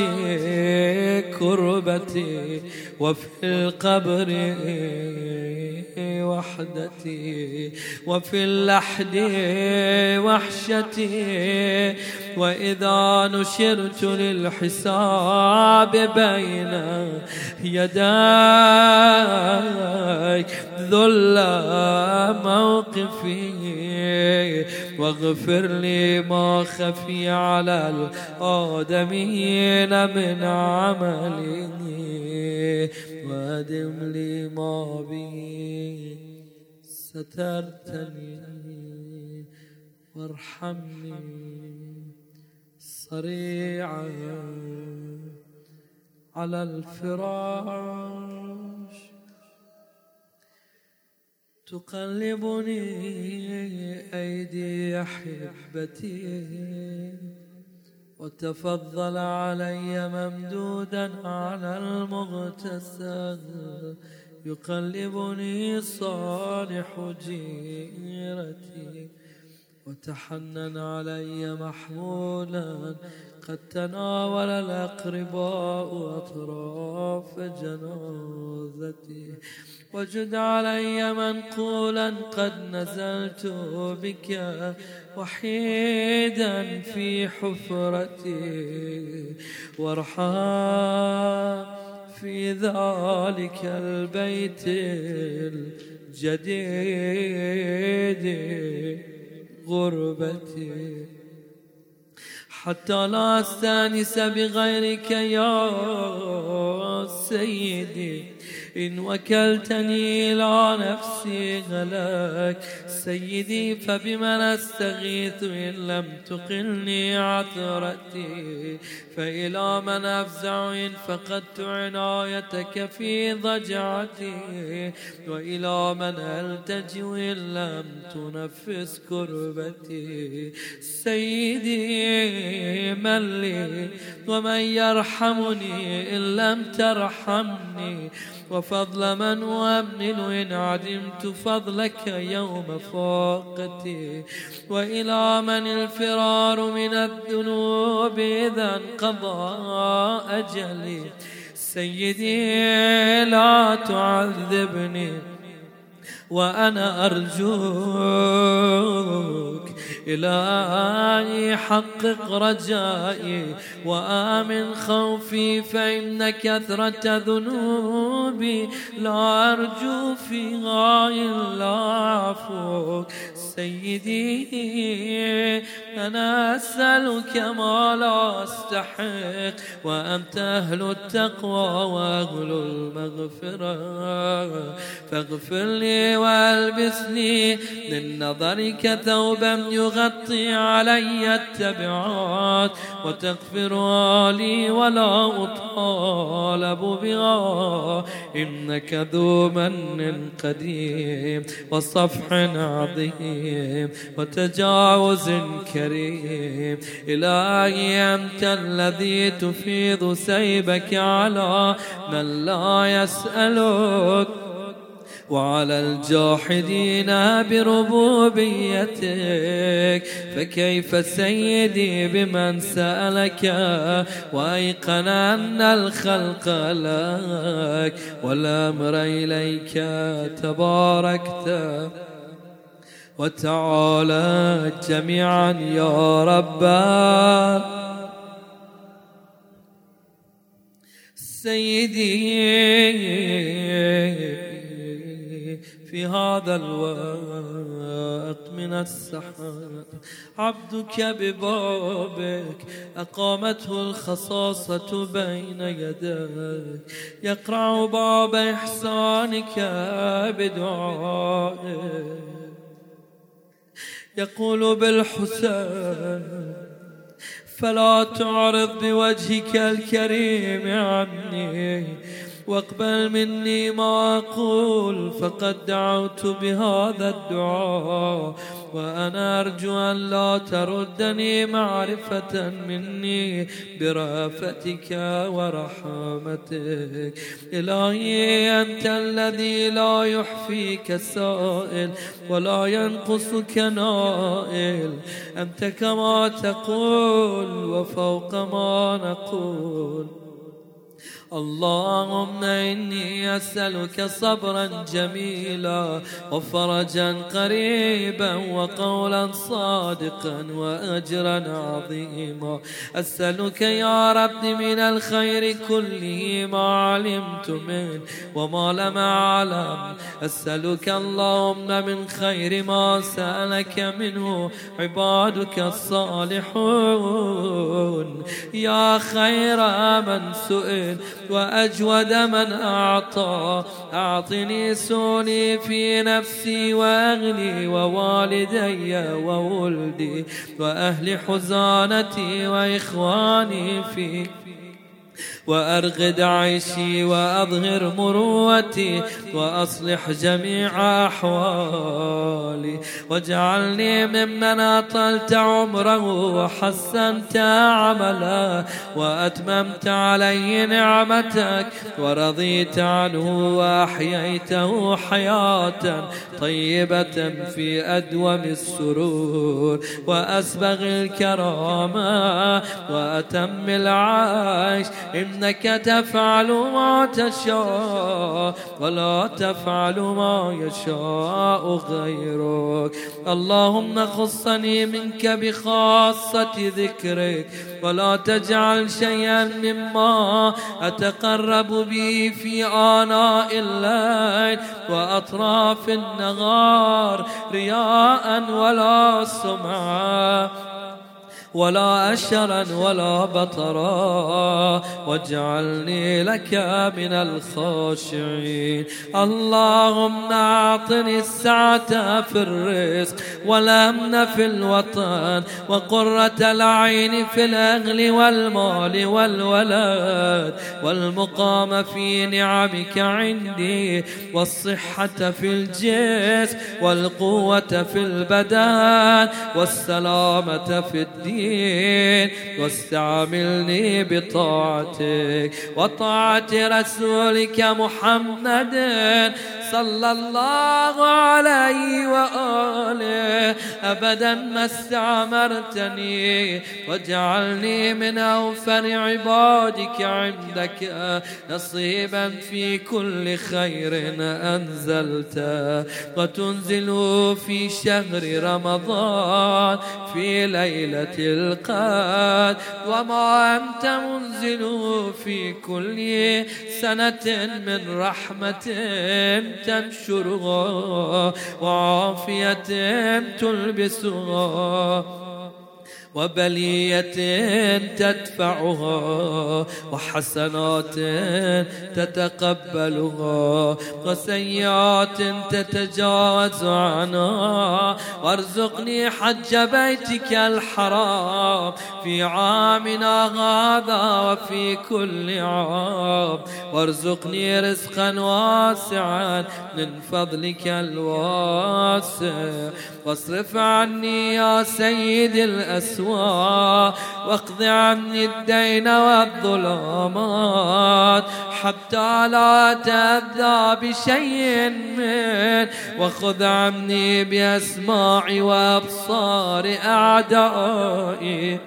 كربتي وفي القبر وحدتي وفي اللحد وحشتي. وإذا نشرت للحساب بين يديك ذل موقفي واغفر لي ما خفي على الآدمين من عملي وادم لي ما بي سترتني وارحمني. صريعا على الفراش. تقلبني أيدي أحبتي وتفضل علي ممدودا على المغتسل. يقلبني صالح جيرتي وتحنن علي محمولا قد تناول الأقرباء أطراف جنازتي. وجد علي منقولا قد نزلت بك وحيدا في حفرتي. وارحم في ذلك البيت الجديد. غربتي. حتى لا استأنس بغيرك يا سيدي. إن وكلتني إلى نفسي غلاك سيدي فبمن أستغيث إن لم تقلني عثرتي. فإلى من أفزع إن فقدت عنايتك في ضجعتي. وإلى من ألتجئ إن لم تنفس كربتي. سيدي من لي ومن يرحمني إن لم ترحمني. وفضل من أؤمن إن عدمت فضلك يوم فاقتي وإلى من الفرار من الذنوب إذا انقضى أجلي. سيدي لا تعذبني وأنا أرجوك إلهي حقق رجائي وآمن خوفي فإن كثرة ذنوبي. لا أرجو فيها إلا عفوك سيدي أنا أسألك ما لا أستحق وأنت أهل التقوى وأهل المغفرة. فاغفر لي وألبسني من نظرك ثوبا يغطي علي التبعات وتغفر لي ولا أطالب بها. إنك ذو من قديم وصفح عظيم. وتجاوز كريم. إلهي أنت الذي تفيض سيبك على من لا يسألك. وعلى الجاحدين بربوبيتك. فكيف سيدي بمن سألك؟ وأيقن أن الخلق لك. والأمر إليك تباركت. وتعالى جميعا يا رب سيدي في هذا الوقت من السحر عبدك ببابك أقامته الخصاصة بين يديك. يقرع باب إحسانك بدعائك. يقول بالحسين فلا تعرض بوجهك الكريم عني. واقبل مني ما أقول فقد دعوت بهذا الدعاء. وأنا أرجو أن لا تردني معرفة مني برأفتك ورحمتك. إلهي أنت الذي لا يحفيك سائل ولا ينقصك نائل. أنت كما تقول وفوق ما نقول. اللهم إني أسألك صبرا جميلا وفرجا قريبا وقولا صادقا وأجرا عظيما. أسألك يا رب من الخير كله ما علمت منه وما لم أعلم. أسألك اللهم من خير ما سألك منه. عبادك الصالحون. يا خير من سئل وأجود من أعطى. أعطني سوني في نفسي وأغني ووالدي وولدي وأهل حزانتي وإخواني فيك وأرغد عيشي وأظهر مروتي وأصلح جميع أحوالي واجعلني ممن أطلت عمره وحسنت عمله وأتممت عليه نعمتك ورضيت عنه وأحييته حياة طيبة في أدوم السرور وأسبغ الكرامة وأتم العيش إنك تفعل ما تشاء ولا تفعل ما يشاء غيرك. اللهم خصني منك بخاصة ذكرك ولا تجعل شيئا مما أتقرب به في آناء الليل وأطراف النهار رياء ولا سمعا. ولا أشرا ولا بطرا واجعلني لك من الخاشعين. اللهم أعطني السعة في الرزق والأمن في الوطن وقرة العين في الأهل والمال والولد والمقام في نعمك عندي والصحة في الجسم والقوة في البدن والسلامة في الدين. الدين واستعملني بطاعتك وطاعة رسولك محمد صلى الله عليه وآله. أبدا ما استعمرتني واجعلني من أوفر عبادك عندك. نصيبا في كل خير أنزلت. وتنزل في شهر رمضان في ليلة القدر وما أنت منزل في كل سنة من رحمة تنشرها وعافية تلبسها وبلية تدفعها وحسنات تتقبلها وسيئات تتجاوز عنها. وارزقني حج بيتك الحرام. في عامنا هذا وفي كل عام. وارزقني رزقا واسعا من فضلك الواسع. واصرف عني يا سيد الأسواق واقض عني الدين والظلامات حتى لا تأذى بشيء من. وخذ عني بأسماعي وأبصار أعدائي.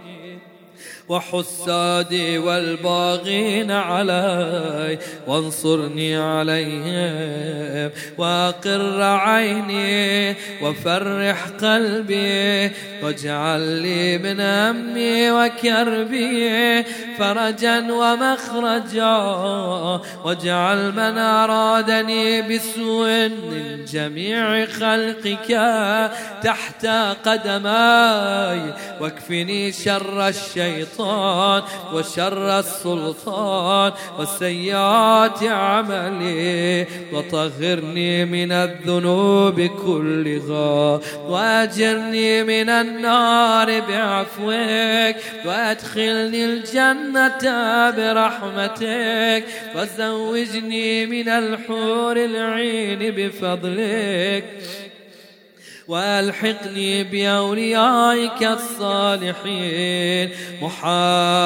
وحسادي والباغين علي وانصرني عليهم واقر عيني وفرح قلبي واجعل لي من همي وكربي فرجا ومخرجا واجعل من أرادني بسوء من جميع خلقك تحت قدماي واكفني شر الشيطان. الشيطان وشر السلطان وسيئات عملي وطهرني من الذنوب كلها واجرني من النار بعفوك وادخلني الجنة برحمتك وزوجني من الحور العين بفضلك والحقني بأوليائك الصالحين. محمد.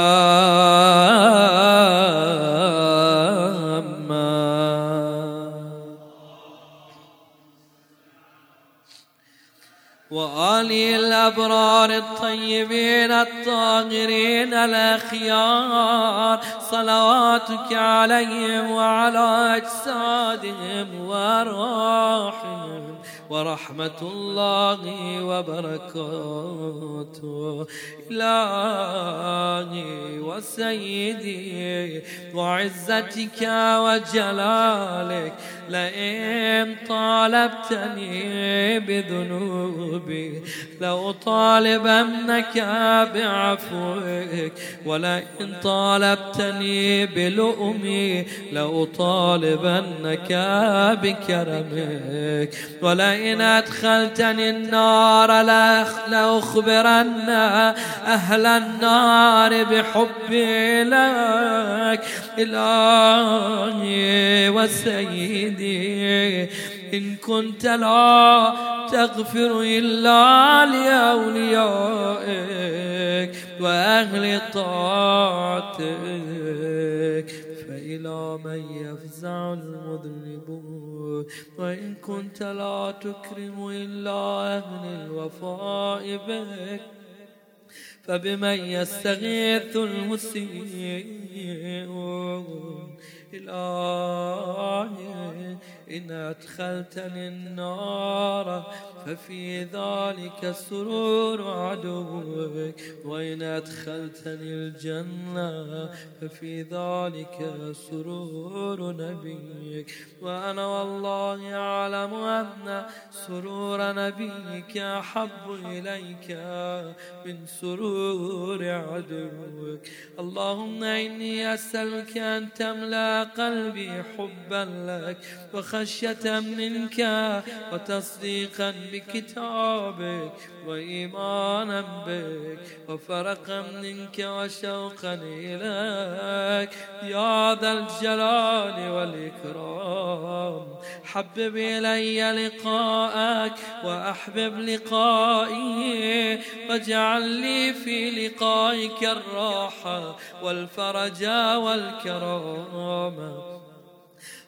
وآلي الأبرار الطيبين الطاهرين الأخيار صلواتك عليهم وعلى أجسادهم وأرواحهم ورحمة الله وبركاته. إلهي وسيدي وعزتك وجلالك لئن طالبتني بذنوبي لأطالبنك بعفوك. ولئن طالبتني بلؤمي لأطالبنك بكرمك. ولئن أدخلتني النار لأخبرن أهل النار بحبي لك. إلهي وسيدي إن كنت لا تغفر إلا لأوليائك وأهل طاعتك. فإلى من يفزع المذنبون وإن كنت لا تكرم إلا أهل الوفاء بك. فبمن يستغيث المسيئون اطلاع إن أدخلتني النار ففي ذلك سرور عدوك. وإن أدخلتني الجنة ففي ذلك سرور نبيك. وأنا والله أعلم أن سرور نبيك أحب إليك من سرور عدوك. اللهم إني أسألك أن تملأ قلبي حبا لك وخشية منك وتصديقا بكتابك وإيمانا بك وفرقا منك وشوقا إليك. يا ذا الجلال والإكرام حبب إلي لقاءك وأحبب لقائي. واجعل لي في لقائك الراحة والفرج والكرامة.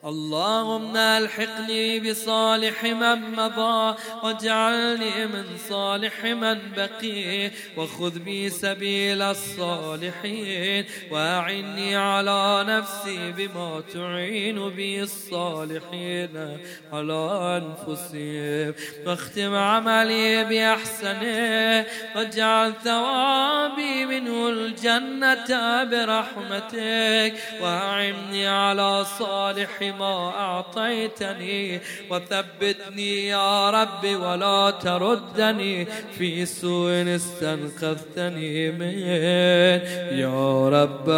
اللهم ألحقني بصالح من مضى واجعلني من صالح من بقي وخذ بي سبيل الصالحين وأعني على نفسي بما تعين بي الصالحين على أنفسهم واختم عملي باحسنه واجعل ثوابي منه الجنة برحمتك وأعني على صالح ما أعطيتني. وثبتني يا رب ولا تردني. في سوء استنقذتني من يا رب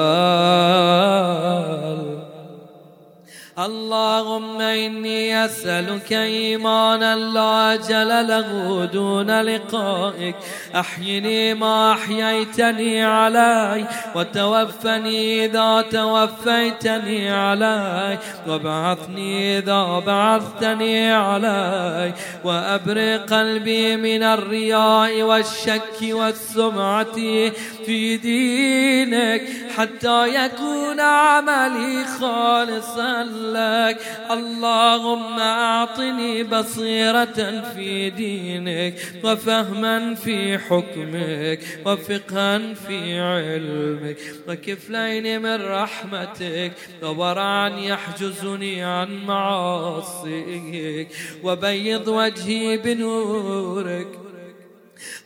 اللهم إني أسألك إيمانا لا أجل له دون لقائك. أحيني ما أحييتني علي وتوفني إذا توفيتني علي وابعثني إذا بعثتني علي وأبرق قلبي من الرياء والشك والسمعة في دينك حتى يكون عملي خالصا لك. اللهم أعطني بصيرة في دينك وفهما في حكمك وفقها في علمك وكفلين من رحمتك وورعا يحجزني عن معاصيك وبيض وجهي بنورك.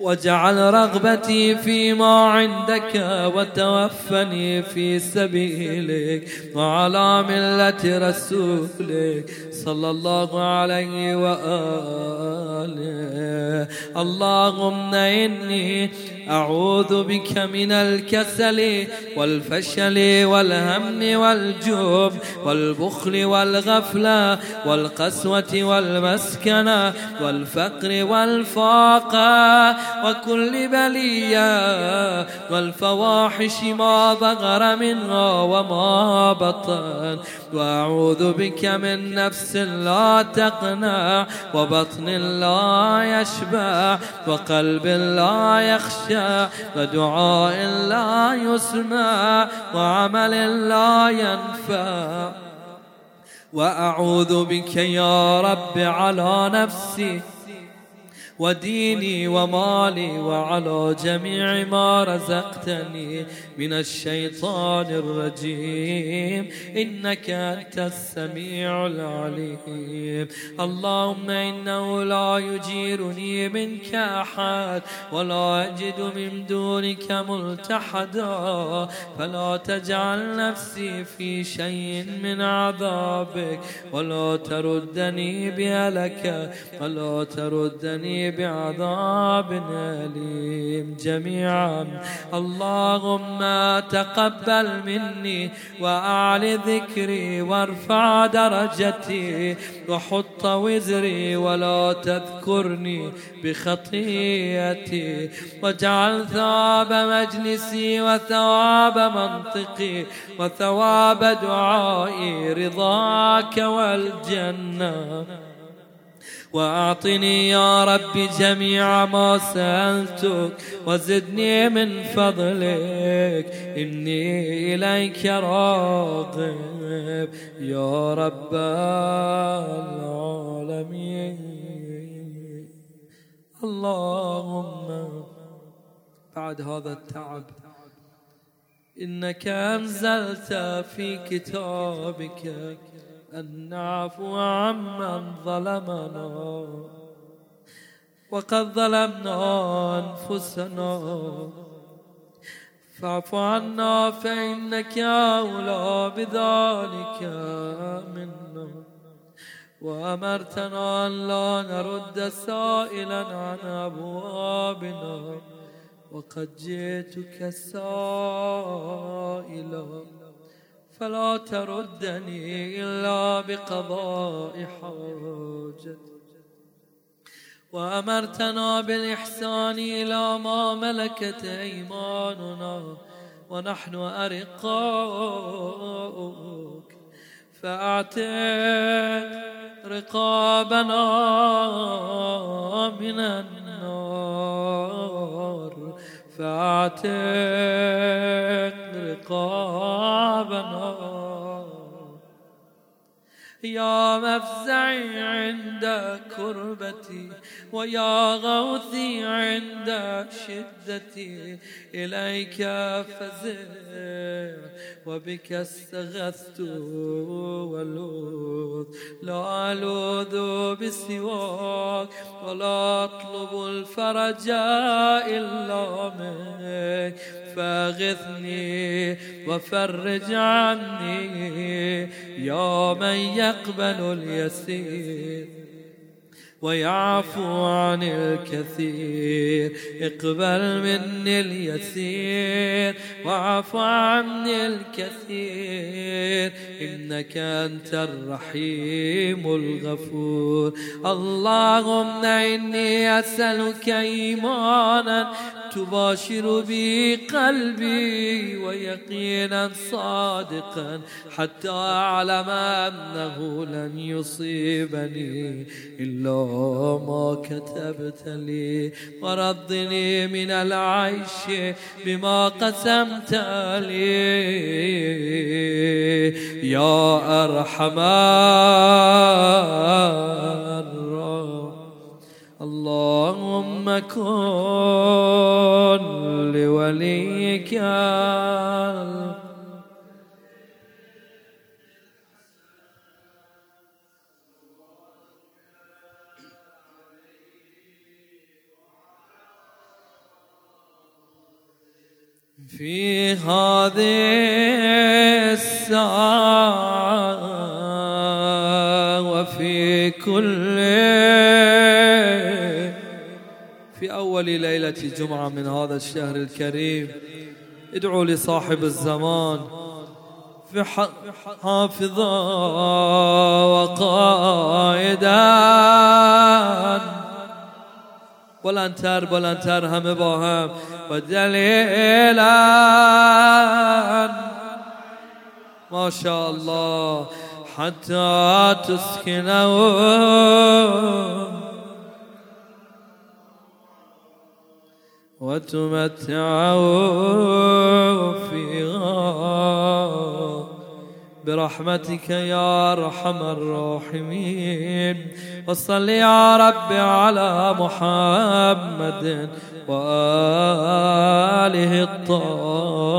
واجعل رغبتي فيما عندك وتوفني في سبيلك وعلى ملة رسولك صلى الله عليه وآله. اللهم إني أعوذ بك من الكسل والفشل والهم والجوب والبخل والغفلة والقسوة والمسكنة والفقر والفاقة. وكل بلية والفواحش ما ظهر منها وما بطن. وأعوذ بك من نفس لا تقنع وبطن لا يشبع وقلب لا يخشى ودعاء لا يسمع وعمل لا ينفع. وأعوذ بك يا رب على نفسي وديني ومالي وعلى جميع ما رزقتني من الشيطان الرجيم. إنك أنت السميع العليم. اللهم إنه لا يجيرني منك أحد ولا أجد من دونك ملتحدا. فلا تجعل نفسي في شيء من عذابك. ولا تردني بألك ولا تردني بعذاب أليم جميعا. اللهم تقبل مني وأعل ذكري وارفع درجتي وحط وزري ولا تذكرني بخطيئتي. واجعل ثواب مجلسي وثواب منطقي وثواب دعائي رضاك والجنة. وأعطني يا رب جميع ما سألتك وزدني من فضلك. إني إليك راغب يا رب العالمين. اللهم بعد هذا التعب إنك أنزلت في كتابك أن نعفو عمن ظلمنا وقد ظلمنا أنفسنا. فاعف عنا فإنك أولى بذلك منا. وأمرتنا أن لا نرد سائلا عن أبوابنا. وقد جئتك سائلا. فلا تردني إلا بقضاء حاجتي وأمرتنا بالإحسان إلى ما ملكت أيماننا ونحن أرقاؤك. فأعتق رقابنا من النار. فاعتق رقابنا يا مفزعي عند كربتي ويا غوثي عند شدتي. إليك فزع وبك استغثت ولوذ لا ألوذ بسواك ولا أطلب الفرج إلا منك. فاغثني وفرج عني يا من يقبل اليسير ويعفو عن الكثير. اقبل مني اليسير واعف عني الكثير. إنك أنت الرحيم الغفور. اللهم إني أسألك إيمانا تباشر بي قلبي ويقينا صادقا حتى أعلم أنه لن يصيبني إلا ما كتبت لي. ورضني من العيش بما قسمت لي. يا أرحم اللهم كن لوليك. في هذه الساعة وفي كل أول ليلة جمعة من هذا الشهر الكريم. ادعوا لصاحب الزمان. في حافظا وقائدا. بلندتر بلندتر همه با هم. ودليلا ما شاء الله حتى تسكنه وتمتعه فيها برحمتك يا أرحم الراحمين. وصل يا رب على محمد وآله الطاهرين.